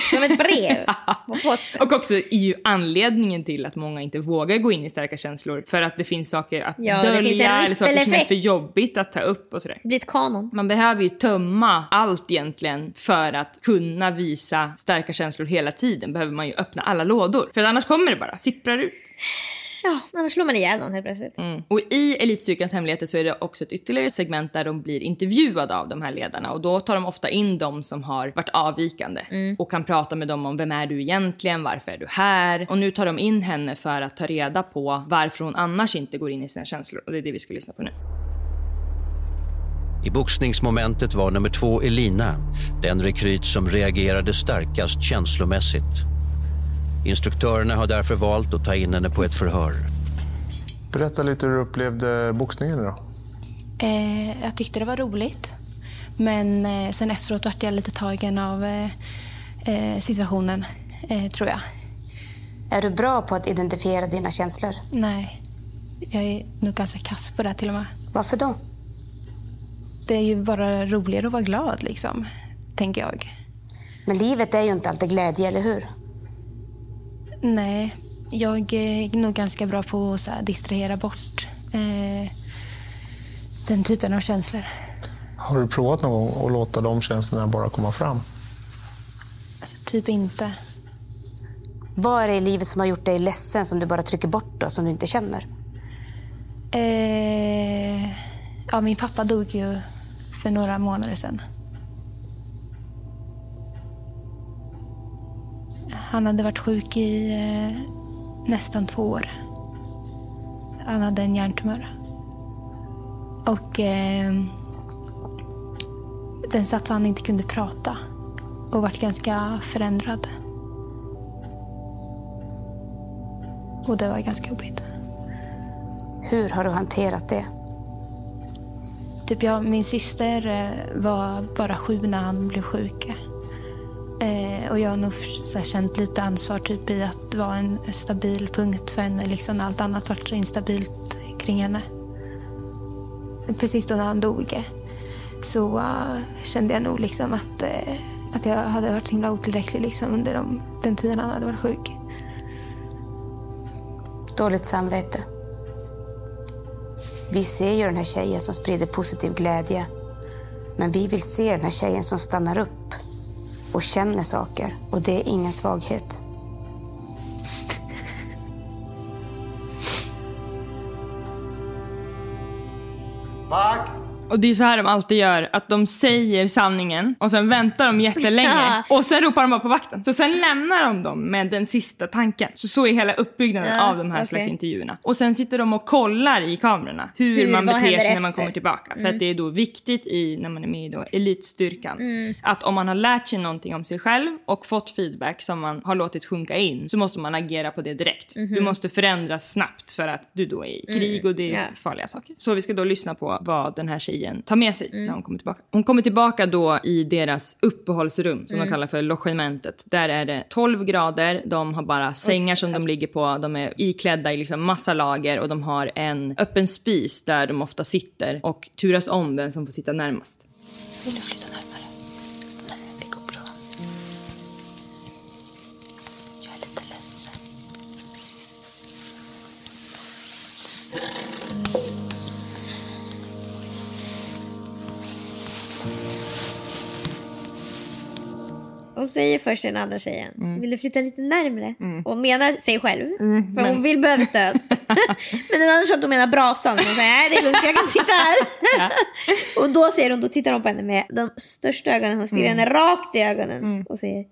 Speaker 2: Som ett brev på posten.
Speaker 1: Och också är ju anledningen till att många inte vågar gå in i starka känslor för att det finns saker att
Speaker 2: Ja,
Speaker 1: dölja eller saker som är för jobbigt att ta upp och sådär.
Speaker 2: Det blir ett kanon.
Speaker 1: Man behöver ju tömma allt egentligen för att kunna visa starka känslor hela tiden. Behöver man ju öppna alla lådor. För annars kommer det bara, sipprar ut.
Speaker 2: Ja, annars slår man ihjäl någon helt plötsligt.
Speaker 1: Mm. Och i Elitstyrkans hemligheter så är det också ett ytterligare segment där de blir intervjuade av de här ledarna och då tar de ofta in de som har varit avvikande och kan prata med dem om vem är du egentligen, varför är du här? Och nu tar de in henne för att ta reda på varför hon annars inte går in i sina känslor och det är det vi ska lyssna på nu.
Speaker 6: I boxningsmomentet var nummer två Elina den rekryt som reagerade starkast känslomässigt. Instruktörerna har därför valt att ta in henne på ett förhör.
Speaker 7: Berätta lite hur du upplevde boxningen då.
Speaker 8: Eh, jag tyckte det var roligt. Men eh, sen efteråt vart jag lite tagen av eh, eh, situationen, eh, tror jag.
Speaker 9: Är du bra på att identifiera dina känslor?
Speaker 8: Nej, jag är nog ganska kass på det till och med.
Speaker 9: Varför då?
Speaker 8: Det är ju bara roligare att vara glad, liksom, tänker jag.
Speaker 9: Men livet är ju inte alltid glädje, eller hur?
Speaker 8: Nej, jag är nog ganska bra på att så här, distrahera bort eh, den typen av känslor.
Speaker 7: Har du provat någon gång att låta de känslorna bara komma fram?
Speaker 8: Alltså, typ inte.
Speaker 9: Vad är det i livet som har gjort dig ledsen, som du bara trycker bort och som du inte känner?
Speaker 8: Eh, ja, min pappa dog ju för några månader sedan. Han hade varit sjuk i eh, nästan två år. Han hade en hjärntumör. Och eh, den satt så han inte kunde prata och vart ganska förändrad. Och det var ganska jobbigt.
Speaker 9: Hur har du hanterat det?
Speaker 8: Typ jag, min syster eh, var bara sju när han blev sjuk. Eh, och jag har nog så här, känt lite ansvar typ, i att vara en stabil punkt för henne. Liksom, när allt annat varit så instabilt kring henne. Precis då när han dog så uh, kände jag nog liksom att, eh, att jag hade varit så himla otillräcklig liksom, under de, den tiden han hade varit sjuk.
Speaker 9: Dåligt samvete. Vi ser ju den här tjejen som sprider positiv glädje. Men vi vill se den här tjejen som stannar upp och känner saker. Och det är ingen svaghet.
Speaker 1: Och det är så här de alltid gör, att de säger sanningen och sen väntar de jättelänge och sen ropar de bara på vakten. Så sen lämnar de dem med den sista tanken. Så så är hela uppbyggnaden
Speaker 2: Ja,
Speaker 1: av de här
Speaker 2: okej.
Speaker 1: slags intervjuerna. Och sen sitter de och kollar i kamerorna hur,
Speaker 2: Hur-
Speaker 1: man beter sig när man kommer tillbaka. För
Speaker 2: Mm.
Speaker 1: att det är då viktigt i, när man är med i då elitstyrkan.
Speaker 2: Mm.
Speaker 1: Att om man har lärt sig någonting om sig själv och fått feedback som man har låtit sjunka in så måste man agera på det direkt.
Speaker 2: Mhm.
Speaker 1: Du måste förändras snabbt för att du då är i
Speaker 2: Mm.
Speaker 1: krig och det är farliga saker. Så vi ska då lyssna på vad den här tjejen tar med sig
Speaker 2: Mm.
Speaker 1: när hon kommer tillbaka. Hon kommer tillbaka då i deras uppehållsrum som
Speaker 2: Mm.
Speaker 1: de kallar för logementet. Där är det 12 grader, de har bara sängar som de ligger på, de är iklädda i liksom massa lager och de har en öppen spis där de ofta sitter och turas om vem som får sitta närmast.
Speaker 8: Vill du flytta närmare?
Speaker 2: Hon säger först till den andra tjejen,
Speaker 1: Mm.
Speaker 2: vill du flytta lite närmre? Och menar sig själv, för
Speaker 1: Mm, men-
Speaker 2: hon vill behöva stöd. men den andra tror att hon menar brasan, hon säger, nej det är lugnt, jag kan sitta här. och då säger hon, då tittar hon på henne med de största ögonen, hon stirrar
Speaker 1: Mm.
Speaker 2: henne rakt i ögonen och säger,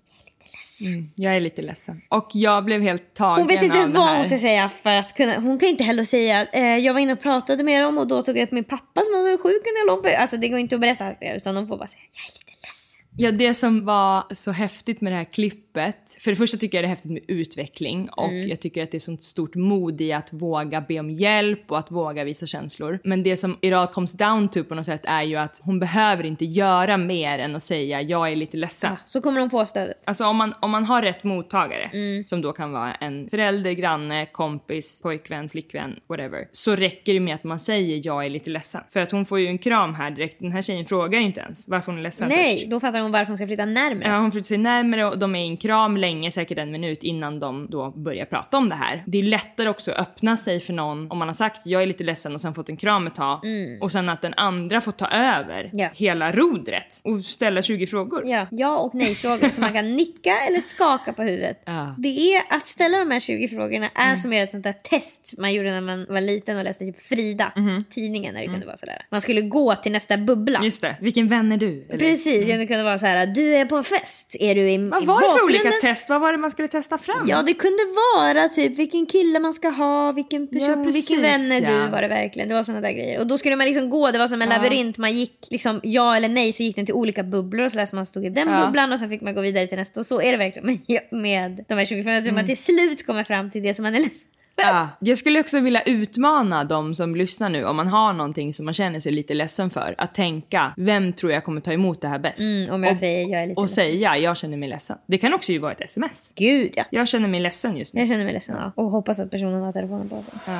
Speaker 1: Mm, jag är lite ledsen. Och jag blev helt tagen
Speaker 2: hon vet inte
Speaker 1: av
Speaker 2: vad hon ska säga för att kunna, hon kan inte heller säga, eh, jag var inne och pratade med dem och då tog jag upp min pappa som hade varit sjuk under lång period. Alltså det går inte att berätta allt det, utan de får bara säga, jag är lite ledsen.
Speaker 1: Ja, det som var så häftigt med det här klippet. För det första tycker jag det är häftigt med utveckling och
Speaker 2: Mm.
Speaker 1: jag tycker att det är sånt stort mod i att våga be om hjälp och att våga visa känslor. Men det som all comes down to på något sätt är ju att hon behöver inte göra mer än att säga jag är lite ledsen.
Speaker 2: Så kommer hon få stödet.
Speaker 1: Alltså om man, om man har rätt mottagare,
Speaker 2: Mm.
Speaker 1: som då kan vara en förälder, granne, kompis, pojkvän, flickvän, whatever. Så räcker det med att man säger jag är lite ledsen. För att hon får ju en kram här direkt. Den här tjejen frågar inte ens varför hon är ledsen
Speaker 2: Nej,
Speaker 1: först.
Speaker 2: då fattar hon varför hon ska flytta närmare.
Speaker 1: Ja, hon flyttar sig närmare och de är i en kram länge, säkert en minut innan de då börjar prata om det här. Det är lättare också att öppna sig för någon om man har sagt jag är lite ledsen och sen fått en kram ett tag
Speaker 2: Mm.
Speaker 1: och sen att den andra får ta över
Speaker 2: Ja.
Speaker 1: hela rodret och ställa 20 frågor.
Speaker 2: Ja, ja och nej-frågor så man kan nicka eller skaka på huvudet.
Speaker 1: Ja.
Speaker 2: Det är att ställa de här 20 frågorna är som att göra ett sånt där test man gjorde när man var liten och läste typ Frida, tidningen när det kunde vara sådär. Man skulle gå till nästa bubbla.
Speaker 1: Just det, vilken vän är du? Eller?
Speaker 2: Precis, det kunde vara så här: du är på en fest, är du i
Speaker 1: Vad
Speaker 2: i
Speaker 1: var det för olika test? Vad var det man skulle testa fram?
Speaker 2: Ja, det kunde vara typ vilken kille man ska ha, vilken person,
Speaker 1: Ja, precis,
Speaker 2: vilken vän är
Speaker 1: ja.
Speaker 2: du var det verkligen. Det var såna där grejer. Och då skulle man liksom gå, det var som en
Speaker 1: Ja.
Speaker 2: labyrint, man gick liksom ja eller nej så gick den till olika bubblor och så läste man stod i den
Speaker 1: Ja.
Speaker 2: bubblan och sen fick man gå vidare till nästa. Och så är det verkligen med, med de här 20 frågorna, mm. Till slut kommer fram till det som man är ledsen
Speaker 1: Ja, jag skulle också vilja utmana de som lyssnar nu, om man har någonting som man känner sig lite ledsen för, att tänka, vem tror jag kommer ta emot det här bäst?
Speaker 2: Mm, om jag
Speaker 1: och,
Speaker 2: säger jag är lite
Speaker 1: Och
Speaker 2: ledsen.
Speaker 1: säga, jag känner mig ledsen. Det kan också ju vara ett sms.
Speaker 2: Gud ja.
Speaker 1: Jag känner mig ledsen just nu.
Speaker 2: Jag känner mig ledsen ja. och hoppas att personen har telefonen på sig.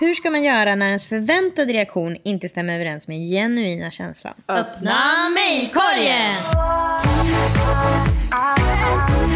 Speaker 2: Hur ska man göra när ens förväntade reaktion inte stämmer överens med genuina känslan? Öppna mejlkorgen! out.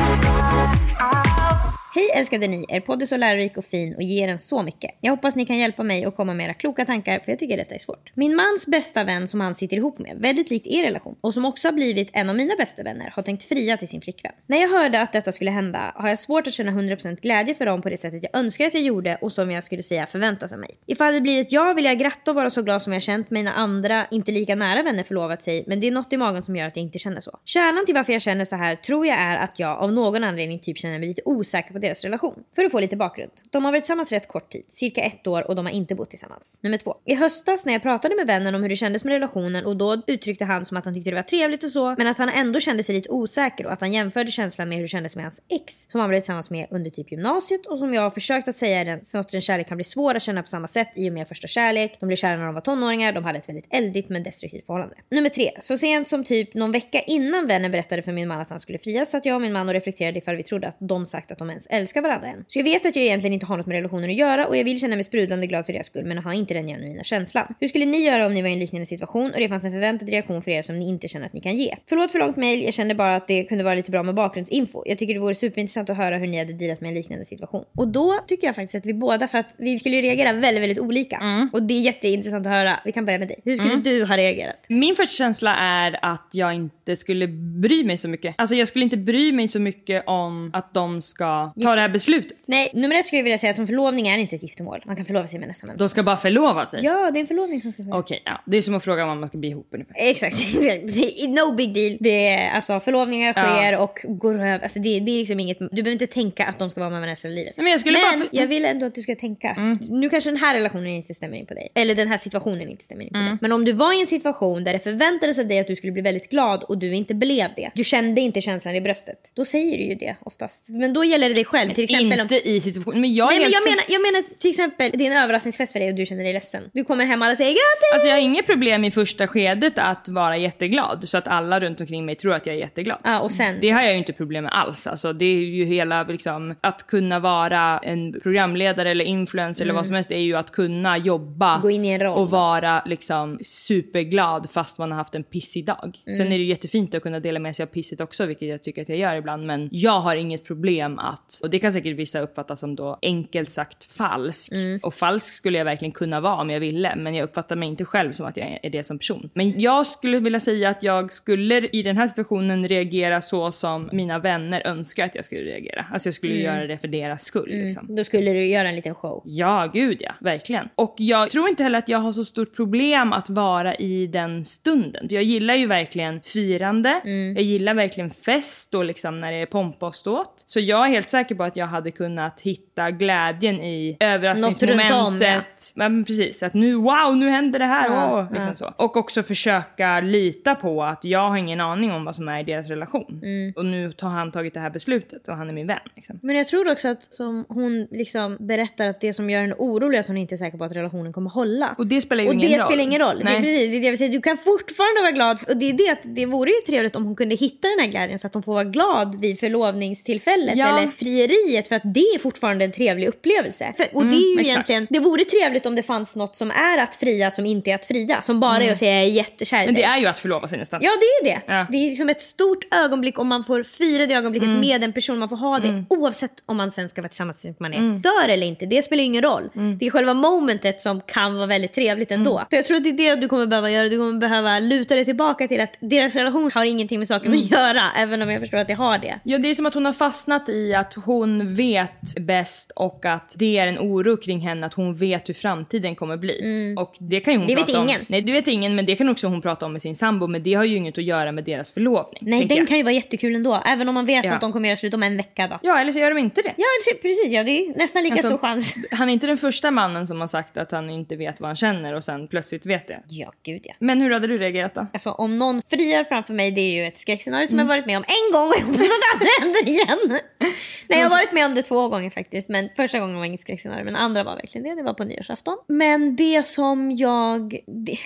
Speaker 2: Hej älskade ni, er podd är så lärorik och fin och ger en så mycket. Jag hoppas ni kan hjälpa mig och komma med era kloka tankar för jag tycker detta är svårt. Min mans bästa vän som han sitter ihop med, väldigt likt er relation och som också har blivit en av mina bästa vänner, har tänkt fria till sin flickvän. När jag hörde att detta skulle hända har jag svårt att känna 100% glädje för dem på det sättet jag önskar att jag gjorde och som jag skulle säga förväntas av mig. Ifall det blir ett ja vill jag gratta och vara så glad som jag känt mina andra, inte lika nära vänner förlovat sig men det är något i magen som gör att jag inte känner så. Kärnan till varför jag känner så här tror jag är att jag av någon anledning typ känner mig lite osäker på deras relation. För att få lite bakgrund. De har varit tillsammans rätt kort tid, cirka ett år och de har inte bott tillsammans. Nummer två. I höstas när jag pratade med vännen om hur det kändes med relationen och då uttryckte han som att han tyckte det var trevligt och så men att han ändå kände sig lite osäker och att han jämförde känslan med hur det kändes med hans ex som han blev tillsammans med under typ gymnasiet och som jag har försökt att säga är den sortens kärlek kan bli svår att känna på samma sätt i och med första kärlek. De blev kära när de var tonåringar, de hade ett väldigt eldigt men destruktivt förhållande. Nummer tre. Så sent som typ någon vecka innan vännen berättade för min man att han skulle frias satt jag och min man och reflekterade ifall vi trodde att de sagt att de ens älskar varandra än. Så jag vet att jag egentligen inte har något med relationen att göra och jag vill känna mig sprudlande glad för deras skull men har inte den genuina känslan. Hur skulle ni göra om ni var i en liknande situation och det fanns en förväntad reaktion för er som ni inte känner att ni kan ge? Förlåt för långt mejl, jag känner bara att det kunde vara lite bra med bakgrundsinfo. Jag tycker det vore superintressant att höra hur ni hade dealat med en liknande situation. Och då tycker jag faktiskt att vi båda, för att vi skulle ju reagera väldigt, väldigt olika. Och det är jätteintressant att höra. Vi kan börja med dig. Hur skulle
Speaker 1: Mm.
Speaker 2: du ha reagerat?
Speaker 1: Min första känsla är att jag inte skulle bry mig så mycket. Alltså jag skulle inte bry mig så mycket om att de ska ta det här beslutet.
Speaker 2: Nej, nummer ett skulle jag vilja säga att en förlovning är inte ett giftermål. Man kan förlova sig med nästan vem
Speaker 1: De ska bara förlova sig?
Speaker 2: Ja, det är en förlovning som ska ske.
Speaker 1: Okej, ja. Det är som att fråga om man ska bli ihop ungefär.
Speaker 2: Exakt, No big deal. Det är, alltså, förlovningar sker och går över. Alltså, det, det är liksom inget, du behöver inte tänka att de ska vara med varandra resten av livet.
Speaker 1: Nej, men jag skulle bara för-
Speaker 2: jag vill ändå att du ska tänka. Nu kanske den här relationen inte stämmer in på dig. Eller den här situationen inte stämmer in på
Speaker 1: Mm.
Speaker 2: dig. Men om du var i en situation där det förväntades av dig att du skulle bli väldigt glad och du inte blev det. Du kände inte känslan i bröstet. Då säger du ju det oftast. Men då gäller det dig själv. till exempel om...
Speaker 1: Inte i situationen. Men jag
Speaker 2: Nej, men jag, menar, jag menar till exempel det är en överraskningsfest för dig och du känner dig ledsen. Du kommer hem och alla säger grattis!
Speaker 1: Alltså jag har inget problem i första skedet att vara jätteglad så att alla runt omkring mig tror att jag är jätteglad.
Speaker 2: Ja, och sen...
Speaker 1: Det har jag ju inte problem med alls. Alltså, det är ju hela liksom, att kunna vara en programledare eller influencer eller vad som helst är ju att kunna jobba
Speaker 2: Mm. Gå in i en roll.
Speaker 1: och vara liksom superglad fast man har haft en pissig dag.
Speaker 2: Mm.
Speaker 1: Sen är det ju jättefint att kunna dela med sig av pisset också vilket jag tycker att jag gör ibland men jag har inget problem att, och det kan säkert vissa uppfatta som då enkelt sagt falsk.
Speaker 2: Mm.
Speaker 1: Och falsk skulle jag verkligen kunna vara om jag ville men jag uppfattar mig inte själv som att jag är det som person. Men jag skulle vilja säga att jag skulle i den här situationen reagera så som mina vänner önskar att jag skulle reagera. Alltså jag skulle
Speaker 2: Mm.
Speaker 1: göra det för deras skull liksom.
Speaker 2: Då skulle du göra en liten show.
Speaker 1: Ja, gud ja. Verkligen. Och jag tror inte heller att jag har så stort problem att vara i den stunden. För jag gillar ju verkligen firande.
Speaker 2: Mm.
Speaker 1: Jag gillar verkligen fest och liksom när det är pompa och ståt. Så jag är helt säker på att jag hade kunnat hitta glädjen i överraskningsmomentet. Men precis, att nu wow, nu händer det här.
Speaker 2: Ja,
Speaker 1: åh, liksom
Speaker 2: ja.
Speaker 1: så. Och också försöka lita på att jag har ingen aning om vad som är i deras relation.
Speaker 2: Mm.
Speaker 1: Och nu har han tagit det här beslutet och han är min vän. Liksom.
Speaker 2: Men jag tror också att som hon liksom berättar att det som gör henne orolig är att hon inte är säker på att relationen kommer hålla.
Speaker 1: Och det spelar ju
Speaker 2: och
Speaker 1: ingen
Speaker 2: det
Speaker 1: roll.
Speaker 2: spelar ingen roll. Det är,
Speaker 1: Nej.
Speaker 2: precis, det är det jag vill säga. Du kan fortfarande vara glad. Och det är det att det vore ju trevligt om hon kunde hitta den här glädjen så att hon får vara glad vid förlovningstillfället
Speaker 1: Ja.
Speaker 2: eller frieriet för att det är fortfarande en trevlig upplevelse. För, och det är ju
Speaker 1: Mm, exakt.
Speaker 2: egentligen, det vore trevligt om det fanns något som är att fria som inte är att fria. Som bara är att säga jag är jättekär
Speaker 1: Men det är ju att förlova sig nästan.
Speaker 2: Ja det är det.
Speaker 1: Ja.
Speaker 2: Det är liksom ett stort ögonblick om man får fira det ögonblicket med en person. Man får ha det oavsett om man sen ska vara tillsammans tills man är dör eller inte. Det spelar ingen roll. Det är själva momentet som kan vara väldigt trevligt ändå. För jag tror att det är det du kommer behöva göra. Du kommer behöva luta dig tillbaka till att deras relation har ingenting med saken att göra. Även om jag förstår att det har det.
Speaker 1: Ja, det är som att hon har fastnat i att hon vet bäst och att det är en oro kring henne att hon vet hur framtiden kommer bli. Och det kan ju hon
Speaker 2: Mm. Det vet
Speaker 1: prata om.
Speaker 2: ingen.
Speaker 1: Nej, det vet ingen, men det kan också hon prata om med sin sambo. Men det har ju inget att göra med deras förlovning.
Speaker 2: Nej, den
Speaker 1: jag.
Speaker 2: kan ju vara jättekul ändå. Även om man vet
Speaker 1: Ja.
Speaker 2: att de kommer göra slut om en vecka då.
Speaker 1: Ja, eller så gör de inte det.
Speaker 2: Ja, precis. Ja, det är nästan lika
Speaker 1: Alltså,
Speaker 2: stor chans.
Speaker 1: Han är inte den första mannen som har sagt att han inte vet vad han känner och sen plötsligt vet det.
Speaker 2: Ja, gud ja.
Speaker 1: Men hur hade du reagerat då?
Speaker 2: Alltså om någon friar framför mig, det är ju ett skräckscenario som
Speaker 1: Mm.
Speaker 2: jag varit med om en gång och jag hoppas att det aldrig händer igen. Nej, jag har varit med om det två gånger faktiskt. Men första gången var inget skräckscenario, men andra var verkligen det. Det var på nyårsafton. Men det som jag... Det,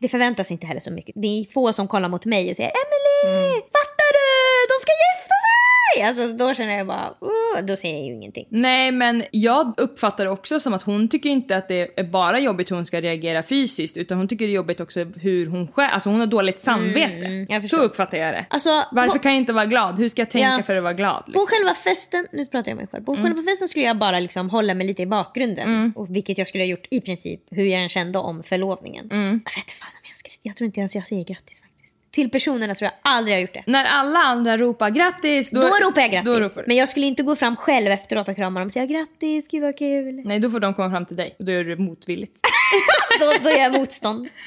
Speaker 2: det förväntas inte heller så mycket. Det är få som kollar mot mig och säger Emily,
Speaker 1: Mm.
Speaker 2: fattar du? De ska gifta Alltså då känner jag bara, uh, då säger jag ju ingenting.
Speaker 1: Nej, men jag uppfattar det också som att hon tycker inte att det är bara jobbigt hur hon ska reagera fysiskt utan hon tycker det är jobbigt också hur hon själv, alltså hon har dåligt samvete.
Speaker 2: Mm.
Speaker 1: Så uppfattar jag det.
Speaker 2: Alltså,
Speaker 1: Varför
Speaker 2: på-
Speaker 1: kan jag inte vara glad? Hur ska jag tänka
Speaker 2: Ja.
Speaker 1: för att vara glad?
Speaker 2: På
Speaker 1: Liksom?
Speaker 2: själva festen, nu pratar jag om mig själv. På själva festen skulle jag bara liksom hålla mig lite i bakgrunden. Och vilket jag skulle ha gjort i princip hur jag än kände om förlovningen. Jag vet fan om jag skulle, jag tror inte ens jag säger grattis. Till personerna tror jag aldrig jag har gjort det.
Speaker 1: När alla andra ropar grattis, då,
Speaker 2: Då, ropar jag grattis.
Speaker 1: Ropar.
Speaker 2: Men jag skulle inte gå fram själv efteråt och krama dem och säga grattis, gud vad kul.
Speaker 1: Nej, då får de komma fram till dig och då gör du det motvilligt.
Speaker 2: då, då gör jag motstånd.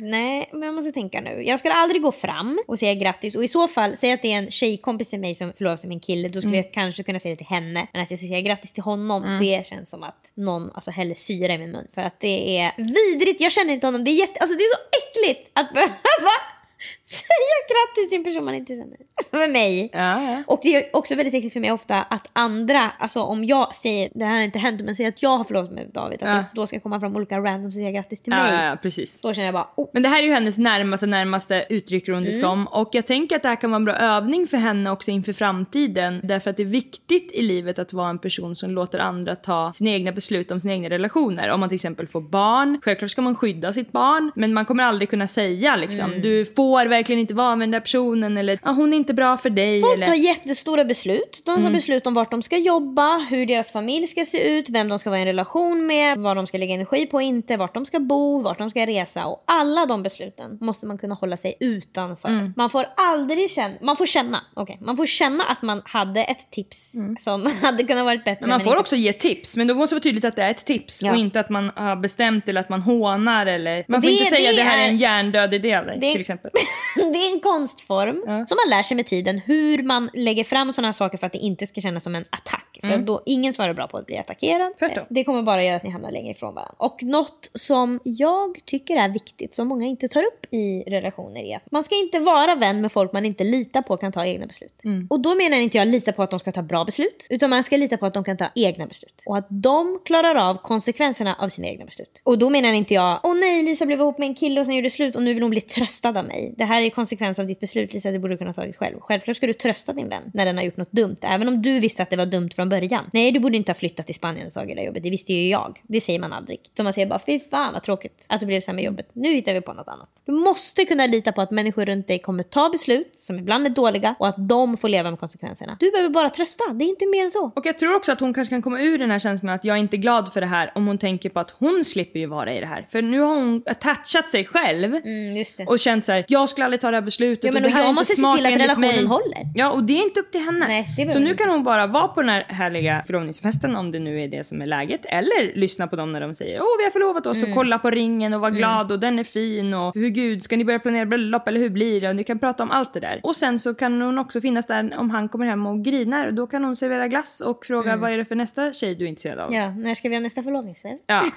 Speaker 2: Nej, men jag måste tänka nu. Jag skulle aldrig gå fram och säga grattis. Och i så fall, säg att det är en tjejkompis till mig som förlovar sig med en kille. Då skulle jag kanske kunna säga det till henne. Men att jag ska säga grattis till honom, det känns som att någon alltså, häller syra i min mun. För att det är vidrigt. Jag känner inte honom. Det är, jätte, alltså, det är så äckligt att behöva säga grattis till en person man inte känner. För mig.
Speaker 1: Ja, ja.
Speaker 2: Och det är också väldigt viktigt för mig ofta att andra, alltså om jag säger, det här har inte hänt, men säger att jag har förlovat mig med David, att
Speaker 1: Ja.
Speaker 2: då ska komma fram olika random och säga grattis till mig.
Speaker 1: ja, ja, precis.
Speaker 2: Då känner jag bara, oh.
Speaker 1: Men det här är ju hennes närmaste, närmaste uttrycker hon det
Speaker 2: Mm.
Speaker 1: som. Och jag tänker att det här kan vara en bra övning för henne också inför framtiden. Därför att det är viktigt i livet att vara en person som låter andra ta sina egna beslut om sina egna relationer. Om man till exempel får barn, självklart ska man skydda sitt barn. Men man kommer aldrig kunna säga liksom,
Speaker 2: Mm.
Speaker 1: du får verkligen inte vara med den där personen. Eller ah, hon är inte bra för dig.
Speaker 2: Folk
Speaker 1: eller...
Speaker 2: tar jättestora beslut. De tar
Speaker 1: Mm.
Speaker 2: beslut om vart de ska jobba, hur deras familj ska se ut, vem de ska vara i en relation med, vad de ska lägga energi på och inte, vart de ska bo, vart de ska resa. Och alla de besluten måste man kunna hålla sig utanför.
Speaker 1: Mm.
Speaker 2: Man får aldrig känna, man får känna, okej, man får känna att man hade ett tips som hade kunnat varit bättre.
Speaker 1: Man får
Speaker 2: inte-
Speaker 1: också ge tips, men då måste det vara tydligt att det är ett tips
Speaker 2: Ja.
Speaker 1: och inte att man har bestämt eller att man hånar eller... Man får
Speaker 2: det-
Speaker 1: inte säga
Speaker 2: det
Speaker 1: det här är
Speaker 2: är-
Speaker 1: en hjärndöd idé av dig
Speaker 2: det-
Speaker 1: till exempel.
Speaker 2: det är en konstform som man lär sig med tiden. Hur man lägger fram sådana här saker för att det inte ska kännas som en attack. För
Speaker 1: Mm.
Speaker 2: då, ingen svarar bra på att bli attackerad.
Speaker 1: Tvärtom.
Speaker 2: Det kommer bara göra att ni hamnar längre ifrån varandra. Och något som jag tycker är viktigt, som många inte tar upp i relationer, är att man ska inte vara vän med folk man inte litar på kan ta egna beslut.
Speaker 1: Mm.
Speaker 2: Och då menar inte jag lita på att de ska ta bra beslut, utan man ska lita på att de kan ta egna beslut. Och att de klarar av konsekvenserna av sina egna beslut. Och då menar inte jag, åh nej Lisa blev ihop med en kille och sen gjorde slut och nu vill hon bli tröstad av mig. Det här är konsekvens av ditt beslut Lisa, det borde du kunna tagit själv. Självklart ska du trösta din vän när den har gjort något dumt, även om du visste att det var dumt från början. Nej, du borde inte ha flyttat till Spanien och tagit det jobbet, det visste ju jag. Det säger man aldrig. Utan man säger bara, fy fan vad tråkigt att det blev så här med jobbet. Nu hittar vi på något annat. Du måste kunna lita på att människor runt dig kommer ta beslut som ibland är dåliga och att de får leva med konsekvenserna. Du behöver bara trösta, det är inte mer än så.
Speaker 1: Och jag tror också att hon kanske kan komma ur den här känslan att jag är inte glad för det här om hon tänker på att hon slipper ju vara i det här. För nu har hon attachat sig själv
Speaker 2: Mm,
Speaker 1: och känt så här: jag skulle aldrig ta det här beslutet
Speaker 2: Ja, men
Speaker 1: och det
Speaker 2: och jag måste se till att relationen
Speaker 1: mig.
Speaker 2: håller.
Speaker 1: Ja, och det är inte upp till henne.
Speaker 2: Nej,
Speaker 1: så nu kan hon bara vara på den här härliga förlovningsfesten om det nu är det som är läget. Eller lyssna på dem när de säger åh vi har förlovat oss
Speaker 2: Mm.
Speaker 1: och kolla på ringen och vara glad och den är fin och hur gud ska ni börja planera bröllop eller hur blir det? Och ni kan prata om allt det där. Och sen så kan hon också finnas där om han kommer hem och grinar och då kan hon servera glass och fråga vad är det för nästa tjej du är intresserad av?
Speaker 2: Mm. Ja, när ska vi ha nästa förlovningsfest?
Speaker 1: Ja.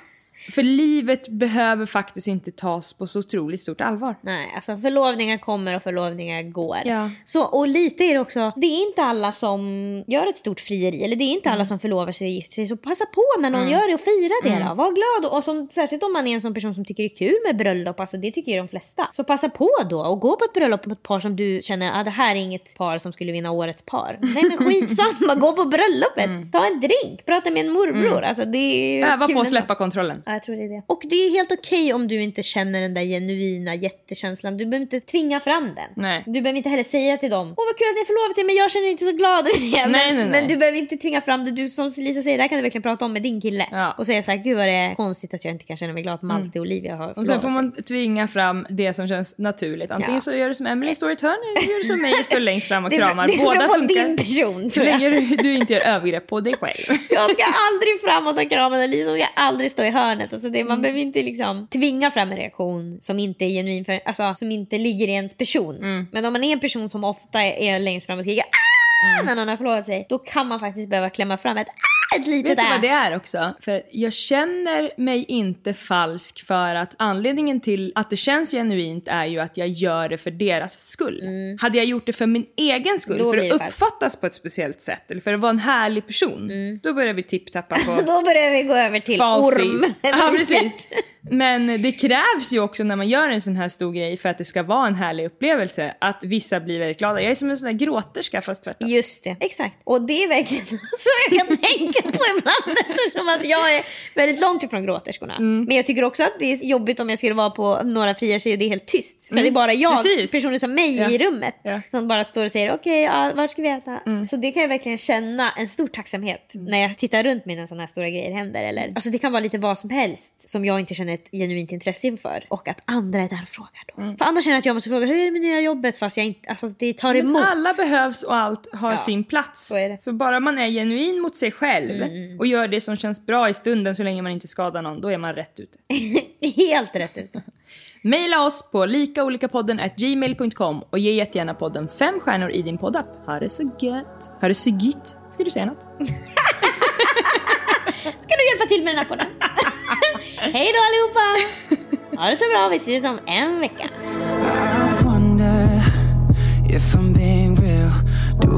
Speaker 1: För livet behöver faktiskt inte tas på så otroligt stort allvar.
Speaker 2: Nej, alltså förlovningar kommer och förlovningar går.
Speaker 1: Ja.
Speaker 2: Så, och lite är det också, det är inte alla som gör ett stort frieri, eller det är inte
Speaker 1: Mm.
Speaker 2: alla som förlovar sig och gifter sig. Så passa på när någon gör det och fira det
Speaker 1: Mm.
Speaker 2: då. Var glad och, och som, särskilt om man är en sån person som tycker det är kul med bröllop, alltså det tycker ju de flesta. Så passa på då och gå på ett bröllop med ett par som du känner, ah, det här är inget par som skulle vinna årets par. Nej men skitsamma, gå på bröllopet, ta en drink, prata med en morbror. Alltså det är
Speaker 1: Mm. Öva
Speaker 2: kul
Speaker 1: på att släppa kontrollen.
Speaker 2: Ja, jag tror det är det. Och det är helt okej om du inte känner den där genuina jättekänslan. Du behöver inte tvinga fram den.
Speaker 1: Nej.
Speaker 2: Du behöver inte heller säga till dem, åh vad kul att ni är förlovade men jag känner inte så glad över det. Men,
Speaker 1: Nej, nej, nej.
Speaker 2: men du behöver inte tvinga fram det. Du som Lisa säger, det här kan du verkligen prata om med din kille.
Speaker 1: Ja.
Speaker 2: Och säga så här, gud vad det är konstigt att jag inte kan känna mig glad att Malte och Olivia har
Speaker 1: Och sen får
Speaker 2: förlovat sig.
Speaker 1: man tvinga fram det som känns naturligt. Antingen
Speaker 2: Ja.
Speaker 1: så gör du som Emily, står i ett hörn, eller gör du som mig, står längst fram och
Speaker 2: Det
Speaker 1: kramar.
Speaker 2: det beror
Speaker 1: Båda
Speaker 2: på
Speaker 1: funkar.
Speaker 2: din person,
Speaker 1: Så länge du, du inte gör övergrepp på dig själv.
Speaker 2: Jag ska aldrig fram och ta kramen och Lisa ska aldrig stå i hörnet. Alltså det,
Speaker 1: Mm.
Speaker 2: man behöver inte liksom tvinga fram en reaktion som inte är genuin, för, alltså, som inte ligger i ens person.
Speaker 1: Mm.
Speaker 2: Men om man är en person som ofta är, är längst fram och skriker ah! när någon har förlovat sig, då kan man faktiskt behöva klämma fram ett ah! Ett litet
Speaker 1: Vet du vad det är också? För jag känner mig inte falsk för att anledningen till att det känns genuint är ju att jag gör det för deras skull. Hade jag gjort det för min egen skull,
Speaker 2: Mm. Då
Speaker 1: för att uppfattas på ett speciellt sätt eller för att vara en härlig person, då börjar vi tipptappa på
Speaker 2: Då börjar vi gå över till
Speaker 1: falsies.
Speaker 2: orm.
Speaker 1: Ja, precis. Men det krävs ju också när man gör en sån här stor grej för att det ska vara en härlig upplevelse att vissa blir väldigt glada. Jag är som en sån där gråterska fast tvärtom.
Speaker 2: Just det, exakt. Och det är verkligen så jag kan tänka på ibland eftersom att jag är väldigt långt ifrån gråterskorna.
Speaker 1: Mm.
Speaker 2: Men jag tycker också att det är jobbigt om jag skulle vara på några fria tjejer och det är helt tyst. För det är bara jag,
Speaker 1: Mm. Precis.
Speaker 2: personer som mig
Speaker 1: Ja.
Speaker 2: i rummet,
Speaker 1: Ja. Mm.
Speaker 2: som bara står och säger okej, ja, vart ska vi äta? Så det kan jag verkligen känna en stor tacksamhet när jag tittar runt mig när sådana här stora grejer händer. Eller, alltså det kan vara lite vad som helst som jag inte känner ett genuint intresse inför. Och att andra är där och frågar då. För annars känner jag att jag måste fråga, hur är det med nya jobbet? Fast jag inte, alltså det tar
Speaker 1: Men
Speaker 2: emot.
Speaker 1: alla behövs och allt har sin plats.
Speaker 2: så. Mm,
Speaker 1: bara man är genuin mot sig själv och gör det som känns bra i stunden så länge man inte skadar någon, då är man rätt ute.
Speaker 2: Helt rätt ut.
Speaker 1: Maila oss på likaolikapodden gmail.com och ge jättegärna podden fem stjärnor i din poddapp. Ha det så gött. Ha det så gött. Ska du säga något?
Speaker 2: Ska du hjälpa till med den här podden? Hej då allihopa! Ha det så bra, vi ses om en vecka.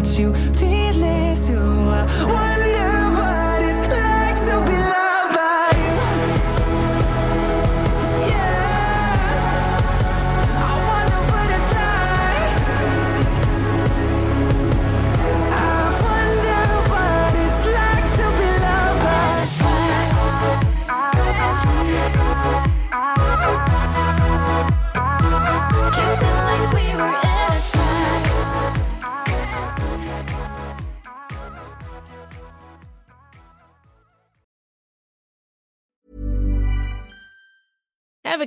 Speaker 10: that you feel it too.